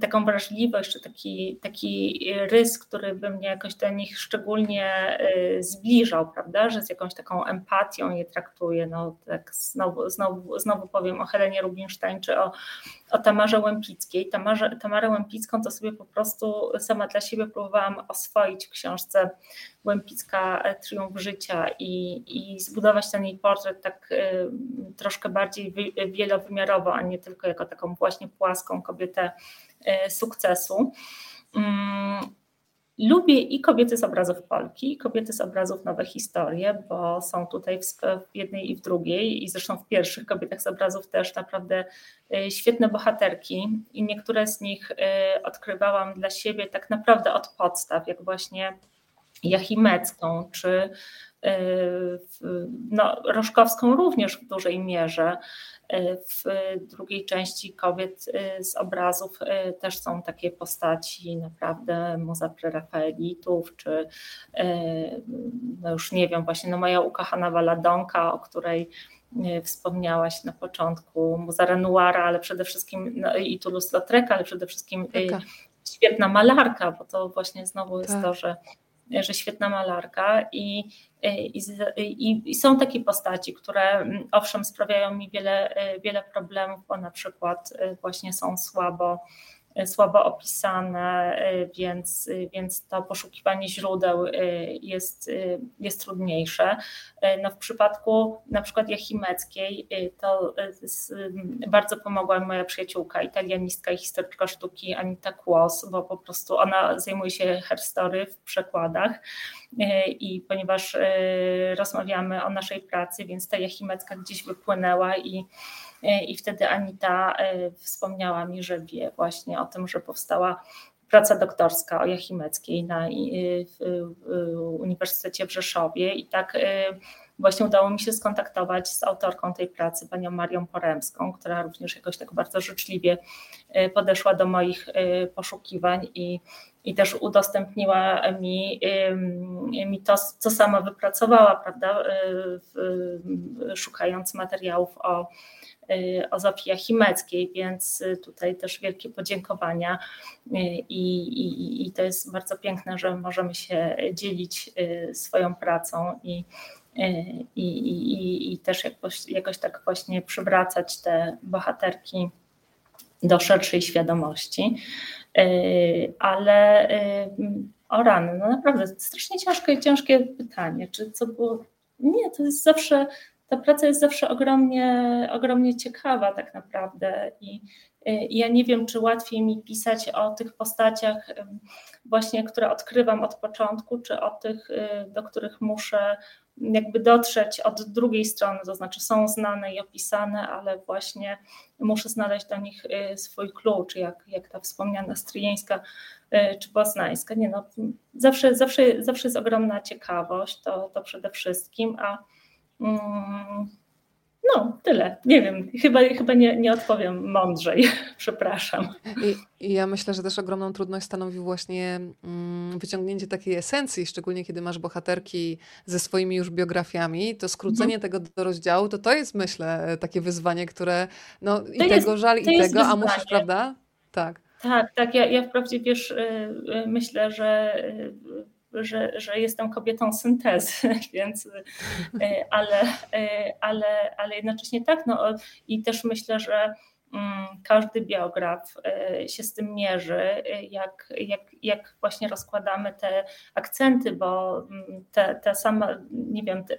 taką wrażliwość, czy taki, taki rys, który by mnie jakoś do nich szczególnie y, zbliżał, prawda, że z jakąś taką empatią je traktuję. No, tak znowu, znowu, znowu powiem o Helenie Rubinstein, czy o, o Tamarze Łępickiej. Tamarze, Tamarę Łępicką to sobie po prostu sama dla siebie próbowałam oswoić w książce Łępicka Triumf Życia i, i zbudować ten jej portret tak y, troszkę bardziej wielowymiarowo, a nie tylko jako taką właśnie płaską kobietę E, sukcesu. Lubię i kobiety z obrazów Polki, i kobiety z obrazów Nowe Historie, bo są tutaj w jednej i w drugiej, i zresztą w pierwszych kobietach z obrazów też naprawdę e, świetne bohaterki, i niektóre z nich e, odkrywałam dla siebie tak naprawdę od podstaw, jak właśnie Jachimecką, czy no, Roszkowską również w dużej mierze. W drugiej części kobiet y, z obrazów y, też są takie postaci naprawdę muza prerafaelitów, czy y, no już nie wiem, właśnie no moja ukochana Waladonka, o której wspomniałaś na początku, muza Renoira, ale przede wszystkim no, i Toulouse-Lautrec, ale przede wszystkim Taka. świetna malarka, bo to właśnie znowu jest tak. to, że że świetna malarka i, i, i, są takie postaci, które owszem sprawiają mi wiele, wiele problemów, bo na przykład y, właśnie są słabo słabo opisane, y, więc, więc to poszukiwanie źródeł y, jest, jest trudniejsze. No w przypadku na przykład Jachimeckiej to bardzo pomogła moja przyjaciółka, italianistka i historyczka sztuki Anita Kłos, bo po prostu ona zajmuje się herstory w przekładach i ponieważ rozmawiamy o naszej pracy, więc ta Jachimecka gdzieś wypłynęła i i wtedy Anita e, wspomniała mi, że wie właśnie o tym, że powstała praca doktorska o Jachimeckiej na Uniwersytecie w Rzeszowie. I tak e, właśnie udało mi się skontaktować z autorką tej pracy, panią Marią Poremską, która również jakoś tak bardzo życzliwie podeszła do moich poszukiwań i, i też udostępniła mi, mi to, co sama wypracowała, prawda, szukając materiałów o o Zofii Chimeckiej, więc y, tutaj też wielkie podziękowania y, i, i, i to jest bardzo piękne, że możemy się dzielić swoją pracą i, i, i, i też jakoś, jakoś tak właśnie przywracać te bohaterki do szerszej świadomości. Ale o rany, no naprawdę strasznie ciężkie, ciężkie pytanie, czy co było. Nie, to jest zawsze ta praca jest zawsze ogromnie, ogromnie ciekawa tak naprawdę i ja nie wiem, czy łatwiej mi pisać o tych postaciach właśnie, które odkrywam od początku, czy o tych, y, do których muszę jakby dotrzeć od drugiej strony, to znaczy są znane i opisane, ale właśnie muszę znaleźć do nich y, swój klucz, jak, jak ta wspomniana stryjeńska y, czy poznańska. Nie no, zawsze, zawsze, zawsze jest ogromna ciekawość, to, to przede wszystkim, a No, tyle. Nie wiem, chyba, chyba nie, nie odpowiem mądrzej. Przepraszam. I, ja myślę, że też ogromną trudność stanowi właśnie mm, wyciągnięcie takiej esencji, szczególnie kiedy masz bohaterki ze swoimi już biografiami, to skrócenie mhm. tego do rozdziału, to to jest myślę takie wyzwanie, które no i tego żal i tego, wyzwanie. a musisz, prawda? Tak. Tak, tak. Ja, ja wprawdzie wiesz, y, y, myślę, że y, że, że jestem kobietą syntezy, więc ale, ale, ale jednocześnie tak. No, I też myślę, że mm, każdy biograf się z tym mierzy, jak, jak, jak właśnie rozkładamy te akcenty, bo mm, te, te same, nie wiem, te,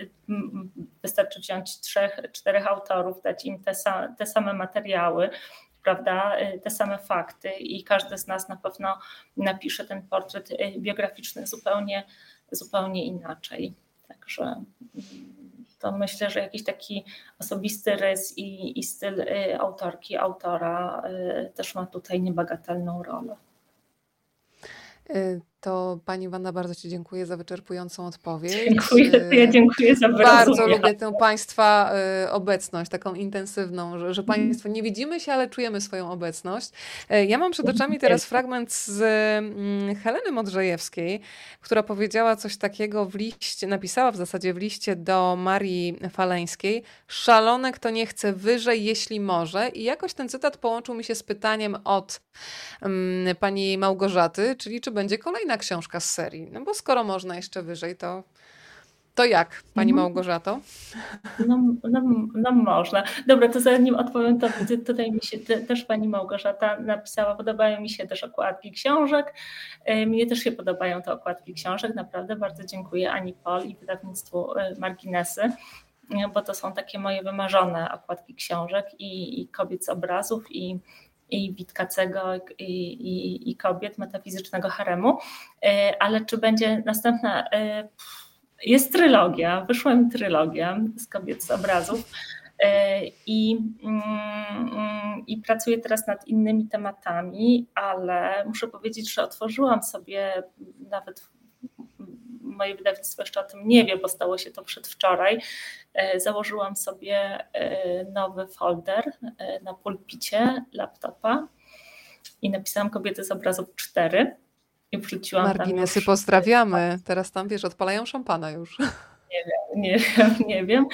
wystarczy wziąć trzech, czterech autorów, dać im te, te same materiały, prawda, y, te same fakty i każdy z nas na pewno napisze ten portret y, biograficzny zupełnie, zupełnie inaczej. Także mm, to myślę, że jakiś taki osobisty rys i, i styl y, autorki, autora też ma tutaj niebagatelną rolę. To Pani Wanda, bardzo Ci dziękuję za wyczerpującą odpowiedź. Dziękuję, ja dziękuję za Bardzo lubię tę Państwa y, obecność, taką intensywną, że, że mhm. Państwo nie widzimy się, ale czujemy swoją obecność. Y, ja mam przed oczami teraz fragment z mm, Heleny Modrzejewskiej, która powiedziała coś takiego w liście, napisała w zasadzie w liście do Marii Faleńskiej. Szalone, kto nie chce wyżej, jeśli może. I jakoś ten cytat połączył mi się z pytaniem od um, pani Małgorzaty, czyli czy będzie kolejny kolejna książka z serii. No bo skoro można jeszcze wyżej, to, to jak, Pani mhm. Małgorzato? No, no, no, można. Dobra, to zanim odpowiem, to tutaj mi się też Pani Małgorzata napisała, podobają mi się też okładki książek. E, mnie też się podobają te okładki książek, naprawdę bardzo dziękuję Ani Pol i wydawnictwu e, Marginesy bo to są takie moje wymarzone okładki książek i, i kobiet z obrazów i i Witkacego i, i, i kobiet metafizycznego haremu, e, ale czy będzie następna, e, jest trylogia, wyszła mi trylogia z kobiet z obrazów e, i, mm, i pracuję teraz nad innymi tematami, ale muszę powiedzieć, że otworzyłam sobie nawet moje wydawnictwo jeszcze o tym nie wie, bo stało się to przedwczoraj, e, założyłam sobie e, nowy folder e, na pulpicie laptopa i napisałam kobiety z obrazów 4 i wrzuciłam Marginesy tam już... pozdrawiamy. Teraz tam, wiesz, odpalają szampana już. Nie wiem, nie wiem, nie wiem,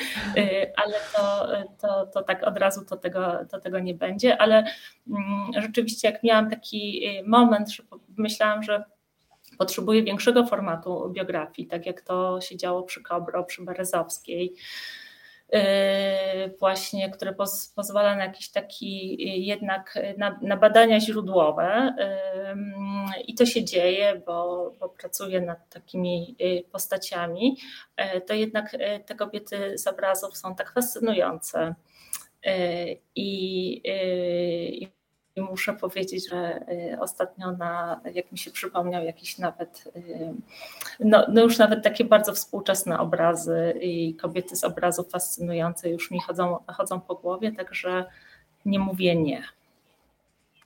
ale to, to, to tak od razu to tego, to tego nie będzie, ale mm, rzeczywiście jak miałam taki moment, że myślałam, że potrzebuje większego formatu biografii, tak jak to się działo przy Kobro, przy Berezowskiej, yy, właśnie, które poz, pozwala na jakiś taki jednak na, na badania źródłowe. I to się dzieje, bo, bo pracuję nad takimi postaciami, to jednak te kobiety z obrazów są tak fascynujące. I, i i muszę powiedzieć, że y, ostatnio, na, jak mi się przypomniał, jakiś nawet, y, no, no, już nawet takie bardzo współczesne obrazy i kobiety z obrazów fascynujące już mi chodzą, chodzą po głowie, także nie mówię nie.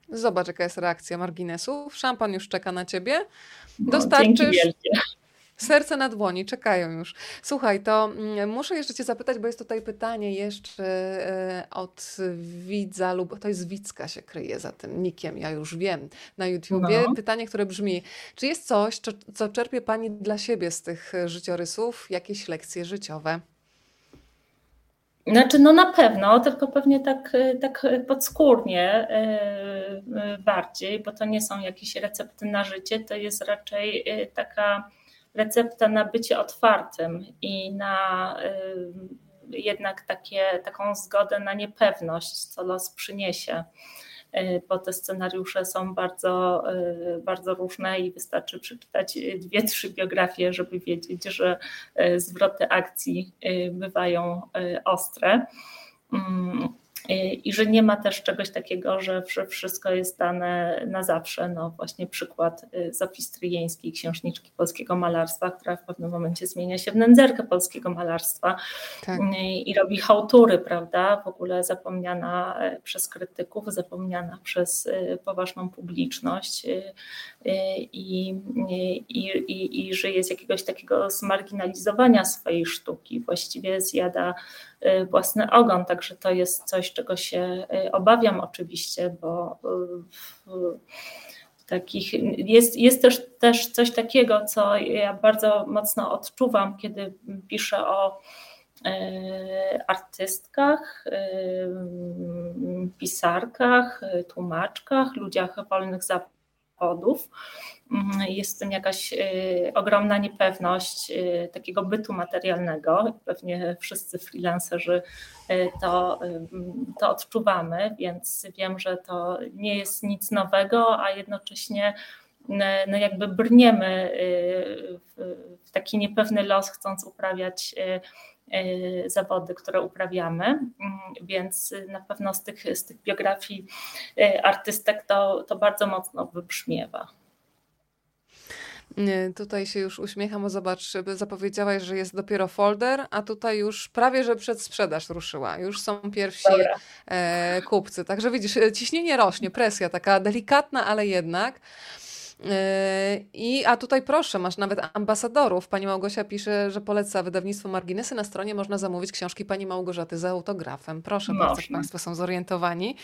Zobacz, jaka jest reakcja marginesów. Szampan już czeka na ciebie. No, Dostarczysz. No, Serce na dłoni, czekają już. Słuchaj, to mm, muszę jeszcze Cię zapytać, bo jest tutaj pytanie jeszcze e, od widza, lub to jest Widzka się kryje za tym nikiem, ja już wiem, na YouTubie. No. Pytanie, które brzmi, czy jest coś, co czerpie Pani dla siebie z tych życiorysów, jakieś lekcje życiowe? Znaczy, no na pewno, tylko pewnie tak, tak podskórnie e, bardziej, bo to nie są jakieś recepty na życie, to jest raczej e, taka recepta na bycie otwartym i na y, jednak takie, taką zgodę na niepewność, co los przyniesie y, bo te scenariusze są bardzo, y, bardzo różne i wystarczy przeczytać dwie, trzy biografie, żeby wiedzieć, że zwroty akcji bywają ostre. I że nie ma też czegoś takiego, że wszystko jest dane na zawsze. No właśnie przykład y, Zofii Stryjeńskiej, księżniczki polskiego malarstwa, która w pewnym momencie zmienia się w nędzerkę polskiego malarstwa tak. Y, i robi hałtury, prawda, w ogóle zapomniana e, przez krytyków, zapomniana przez y, poważną publiczność i, i, i, i żyje z jakiegoś takiego zmarginalizowania swojej sztuki, właściwie zjada własny ogon. Także to jest coś, czego się y, obawiam oczywiście, bo y, takich jest, jest też, też coś takiego, co ja bardzo mocno odczuwam, kiedy piszę o artystkach, pisarkach, tłumaczkach, ludziach wolnych zawodów jest w tym jakaś y, ogromna niepewność y, takiego bytu materialnego. Pewnie wszyscy freelancerzy y, to, to odczuwamy, więc wiem, że to nie jest nic nowego, a jednocześnie no jakby brniemy w taki niepewny los, chcąc uprawiać zawody, które uprawiamy, mm, więc na pewno z tych, z tych biografii artystek to, to bardzo mocno wybrzmiewa. Tutaj się już uśmiecham, bo zobacz, zapowiedziałaś, że jest dopiero folder, a tutaj już prawie, że przed sprzedaż ruszyła. Już są pierwsi e, kupcy. Także widzisz, ciśnienie rośnie, presja taka delikatna, ale jednak. I, a tutaj proszę, masz nawet ambasadorów. Pani Małgosia pisze, że poleca wydawnictwo Marginesy. Na stronie można zamówić książki pani Małgorzaty za autografem. Proszę można. bardzo, Państwo są zorientowani.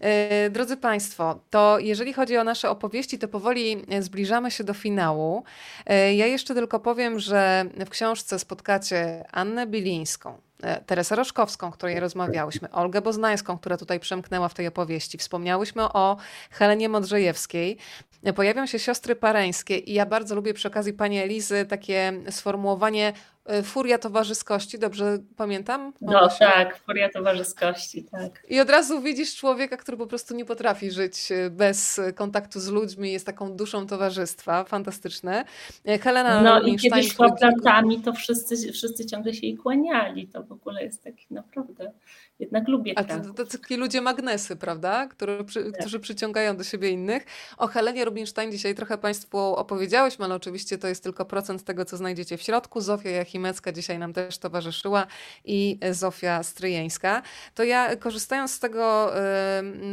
E, drodzy Państwo, to jeżeli chodzi o nasze opowieści, to powoli zbliżamy się do finału. E, ja jeszcze tylko powiem, że w książce spotkacie Annę Bilińską, Teresę Roszkowską, której rozmawiałyśmy, Olgę Boznańską, która tutaj przemknęła w tej opowieści. Wspomniałyśmy o Helenie Modrzejewskiej. Pojawią się siostry pareńskie i ja bardzo lubię przy okazji pani Elizy takie sformułowanie E, furia towarzyskości, dobrze pamiętam? No tak, furia towarzyskości, tak. I od razu widzisz człowieka, który po prostu nie potrafi żyć e, bez kontaktu z ludźmi, jest taką duszą towarzystwa, fantastyczne. E, Helena No i kiedy szła plantami, to wszyscy, wszyscy ciągle się jej kłaniali, to w ogóle jest taki naprawdę jednak lubię A to, to, taki ludzie magnesy, prawda? Przy, tak. Którzy przyciągają do siebie innych. O Helenie Rubinstein dzisiaj trochę Państwu opowiedziałyśmy, ale oczywiście to jest tylko procent tego, co znajdziecie w środku. Zofia Jachimecka dzisiaj nam też towarzyszyła i Zofia Stryjeńska. To ja korzystając z tego,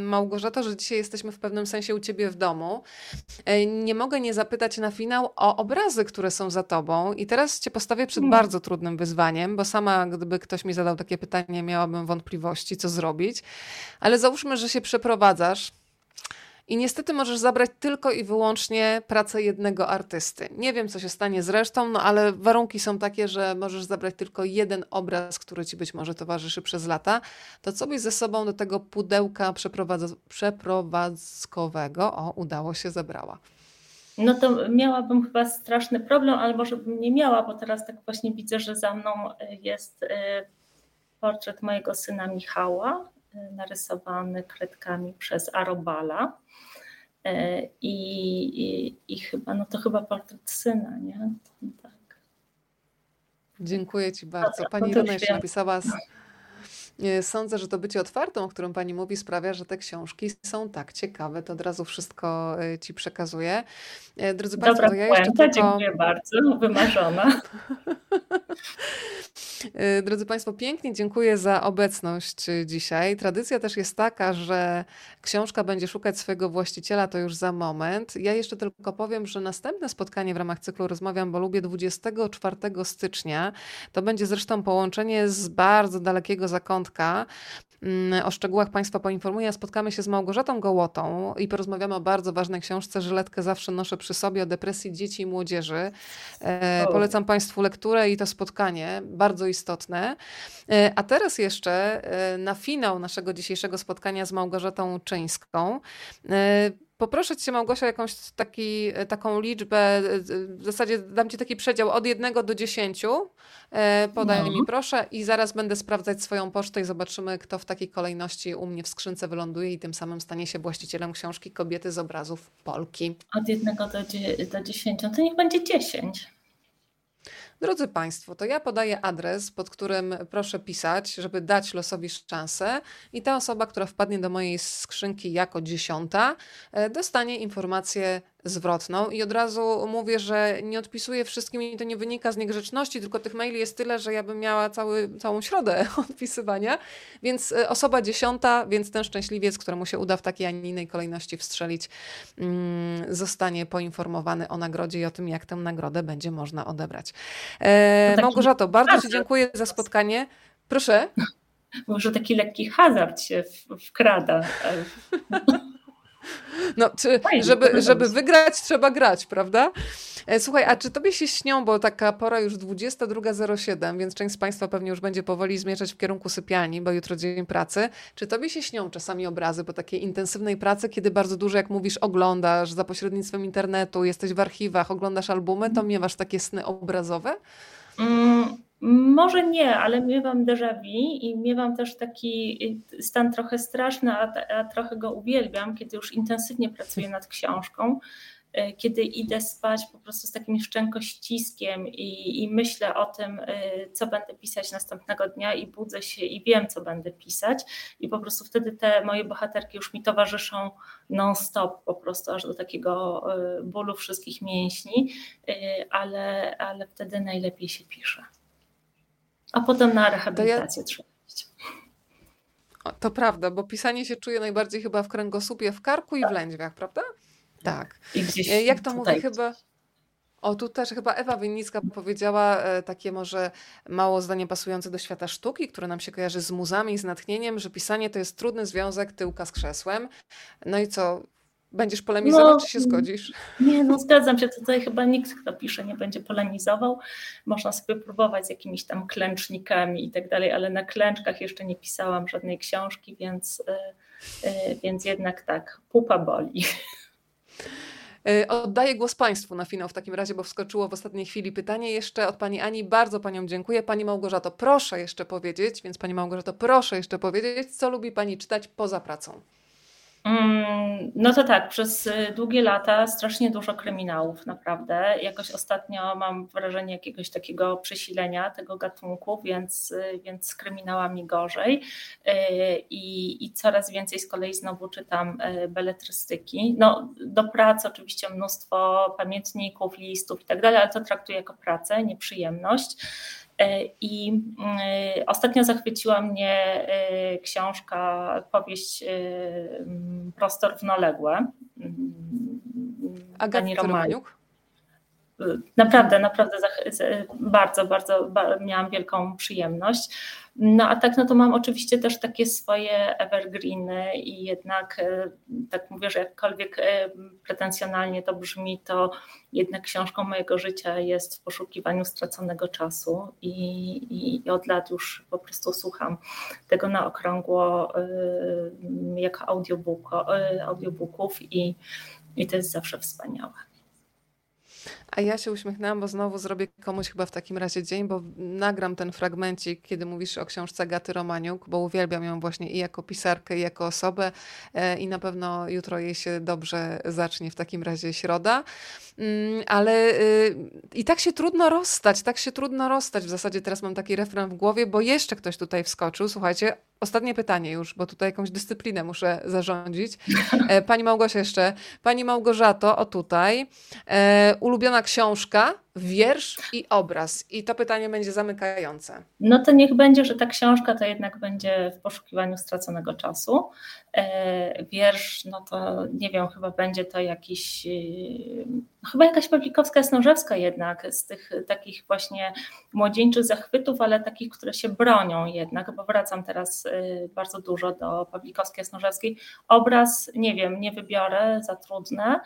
Małgorzato, że dzisiaj jesteśmy w pewnym sensie u Ciebie w domu, e, nie mogę nie zapytać na finał o obrazy, które są za Tobą. I teraz Cię postawię przed hmm. bardzo trudnym wyzwaniem, bo sama, gdyby ktoś mi zadał takie pytanie, miałabym wątpliwości, wątpliwości, co zrobić, ale załóżmy, że się przeprowadzasz i niestety możesz zabrać tylko i wyłącznie pracę jednego artysty. Nie wiem, co się stanie z resztą, no ale warunki są takie, że możesz zabrać tylko jeden obraz, który ci być może towarzyszy przez lata. To co byś ze sobą do tego pudełka przeprowadz przeprowadzkowego, o, udało się, zebrała? No to miałabym chyba straszny problem, ale może bym nie miała, bo teraz tak właśnie widzę, że za mną jest y, portret mojego syna Michała, e, narysowany kredkami przez Arobala. E, I, i, I, chyba, no to chyba portret syna, nie? Tak. Dziękuję Ci bardzo. Pani Ilona jeszcze napisała. Z... Sądzę, że to bycie otwartą, o którym Pani mówi, sprawia, że te książki są tak ciekawe. To od razu wszystko e, Ci przekazuję. Drodzy Dobra Państwo, ja jeszcze tylko... dziękuję bardzo, wymarzona. Drodzy Państwo, pięknie dziękuję za obecność dzisiaj. Tradycja też jest taka, że książka będzie szukać swojego właściciela, to już za moment. Ja jeszcze tylko powiem, że następne spotkanie w ramach cyklu Rozmawiam, bo lubię 24 stycznia. To będzie zresztą połączenie z bardzo dalekiego zakątka. Mm, o szczegółach Państwa poinformuję. Spotkamy się z Małgorzatą Gołotą i porozmawiamy o bardzo ważnej książce. Żyletkę zawsze noszę przy sobie o depresji dzieci i młodzieży. E, polecam Państwu lekturę i to spotkanie, bardzo istotne. E, a teraz jeszcze e, na finał naszego dzisiejszego spotkania z Małgorzatą Czyńską. E, Poproszę Cię, Małgosia, jakąś taki, e, taką liczbę, e, w zasadzie dam Ci taki przedział od 1 do 10. E, podaj no. mi proszę i zaraz będę sprawdzać swoją pocztę i zobaczymy, kto w takiej kolejności u mnie w skrzynce wyląduje i tym samym stanie się właścicielem książki Kobiety z obrazów Polki. Od 1 do, do 10, to niech będzie 10. Drodzy Państwo, to ja podaję adres, pod którym proszę pisać, żeby dać losowi szansę i ta osoba, która wpadnie do mojej skrzynki jako dziesiąta, e, dostanie informację zwrotną i od razu mówię, że nie odpisuję wszystkim i to nie wynika z niegrzeczności, tylko tych maili jest tyle, że ja bym miała cały, całą środę odpisywania, więc e, osoba dziesiąta, więc ten szczęśliwiec, któremu się uda w takiej, a nie innej kolejności wstrzelić, mm, zostanie poinformowany o nagrodzie i o tym, jak tę nagrodę będzie można odebrać. E, Małgorzato, bardzo Ci dziękuję za spotkanie. Proszę. Może taki lekki hazard się wkrada. No, czy, żeby, żeby wygrać, trzeba grać, prawda? E, słuchaj, a czy tobie się śnią, bo taka pora już 22.07, więc część z Państwa pewnie już będzie powoli zmierzać w kierunku sypialni, bo jutro dzień pracy. Czy tobie się śnią czasami obrazy po takiej intensywnej pracy, kiedy bardzo dużo, jak mówisz, oglądasz za pośrednictwem internetu, jesteś w archiwach, oglądasz albumy, to miewasz takie sny obrazowe? Mm. Może nie, ale miewam déjà vu i miewam też taki stan trochę straszny, a, a, trochę go uwielbiam, kiedy już intensywnie pracuję nad książką, e, kiedy idę spać po prostu z takim szczękościskiem i, i myślę o tym, e, co będę pisać następnego dnia i budzę się i wiem, co będę pisać. I po prostu wtedy te moje bohaterki już mi towarzyszą non-stop, po prostu aż do takiego bólu wszystkich mięśni, ale, ale wtedy najlepiej się pisze a potem na rehabilitację ja... trzeba iść. To prawda, bo pisanie się czuje najbardziej chyba w kręgosłupie, w karku i w lędźwiach, prawda? Tak. I gdzieś e, Jak to tutaj. mówi chyba... O, tu też chyba Ewa Winnicka powiedziała e, takie może mało zdanie pasujące do świata sztuki, które nam się kojarzy z muzami i z natchnieniem, że pisanie to jest trudny związek tyłka z krzesłem. No i co, Będziesz polemizował, no, czy się zgodzisz? Nie, no zgadzam się. Tutaj chyba nikt, kto pisze, nie będzie polemizował. Można sobie próbować z jakimiś tam klęcznikami i tak dalej, ale na klęczkach jeszcze nie pisałam żadnej książki, więc, yy, yy, więc jednak tak, pupa boli. E, oddaję głos Państwu na finał w takim razie, bo wskoczyło w ostatniej chwili pytanie jeszcze od Pani Ani. Bardzo Panią dziękuję. Pani Małgorzato, proszę jeszcze powiedzieć, więc Pani Małgorzato, proszę jeszcze powiedzieć, co lubi Pani czytać poza pracą. Mm, no to tak, przez y, długie lata strasznie dużo kryminałów, naprawdę. Jakoś ostatnio mam wrażenie jakiegoś takiego przesilenia tego gatunku, więc, y, więc z kryminałami gorzej. Y, I, I coraz więcej z kolei znowu czytam beletrystyki. No, do pracy oczywiście mnóstwo pamiętników, listów i tak dalej, ale to traktuję jako pracę, nie przyjemność. E, I e, ostatnio zachwyciła mnie e, książka, powieść Prostor w Noległe. Agaty Romaniuk? Naprawdę, naprawdę bardzo, bardzo miałam wielką przyjemność. No a tak, no to mam oczywiście też takie swoje evergreeny i jednak e, tak mówię, że jakkolwiek e, pretensjonalnie to brzmi, to jednak książką mojego życia jest w poszukiwaniu straconego czasu i, i od lat już po prostu słucham tego na okrągło e, jako audiobook, audiobooków i, i to jest zawsze wspaniałe. A ja się uśmiechnęłam, bo znowu zrobię komuś chyba w takim razie dzień, bo nagram ten fragmencik, kiedy mówisz o książce Gaty Romaniuk, bo uwielbiam ją właśnie i jako pisarkę, i jako osobę e, i na pewno jutro jej się dobrze zacznie, w takim razie środa. Mm, ale y, i tak się trudno rozstać, tak się trudno rozstać. W zasadzie teraz mam taki refren w głowie, bo jeszcze ktoś tutaj wskoczył. Słuchajcie, ostatnie pytanie już, bo tutaj jakąś dyscyplinę muszę zarządzić. E, pani Małgosia jeszcze. Pani Małgorzato, o tutaj. E, ulubiona książka, wiersz i obraz. I to pytanie będzie zamykające. No to niech będzie, że ta książka to jednak będzie w poszukiwaniu straconego czasu. E, wiersz, no to nie wiem, chyba będzie to jakiś, e, chyba jakaś Pawlikowska Snożewska jednak, z tych takich właśnie młodzieńczych zachwytów, ale takich, które się bronią jednak, bo wracam teraz e, bardzo dużo do Pawlikowskiej Snożewskiej. Obraz, nie wiem, nie wybiorę, za trudne.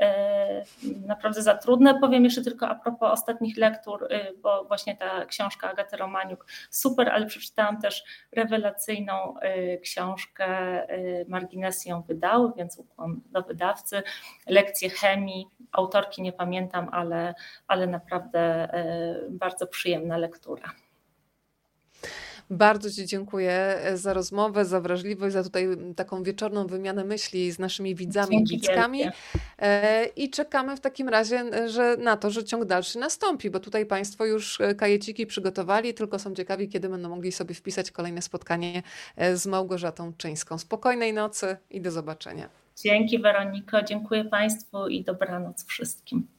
E, naprawdę za trudne. Powiem jeszcze tylko a propos ostatnich lektur, y, bo właśnie ta książka Agaty Romaniuk super, ale przeczytałam też rewelacyjną y, książkę, y, Marginesy ją wydały, więc ukłon do wydawcy, lekcje chemii, autorki nie pamiętam, ale, ale naprawdę bardzo przyjemna lektura. Bardzo Ci dziękuję za rozmowę, za wrażliwość, za tutaj taką wieczorną wymianę myśli z naszymi widzami Dzięki i widzkami. Wielkie. I czekamy w takim razie że na to, że ciąg dalszy nastąpi, bo tutaj Państwo już kajeciki przygotowali, tylko są ciekawi, kiedy będą mogli sobie wpisać kolejne spotkanie z Małgorzatą Czyńską. Spokojnej nocy i do zobaczenia. Dzięki Weroniko, dziękuję Państwu i dobranoc wszystkim.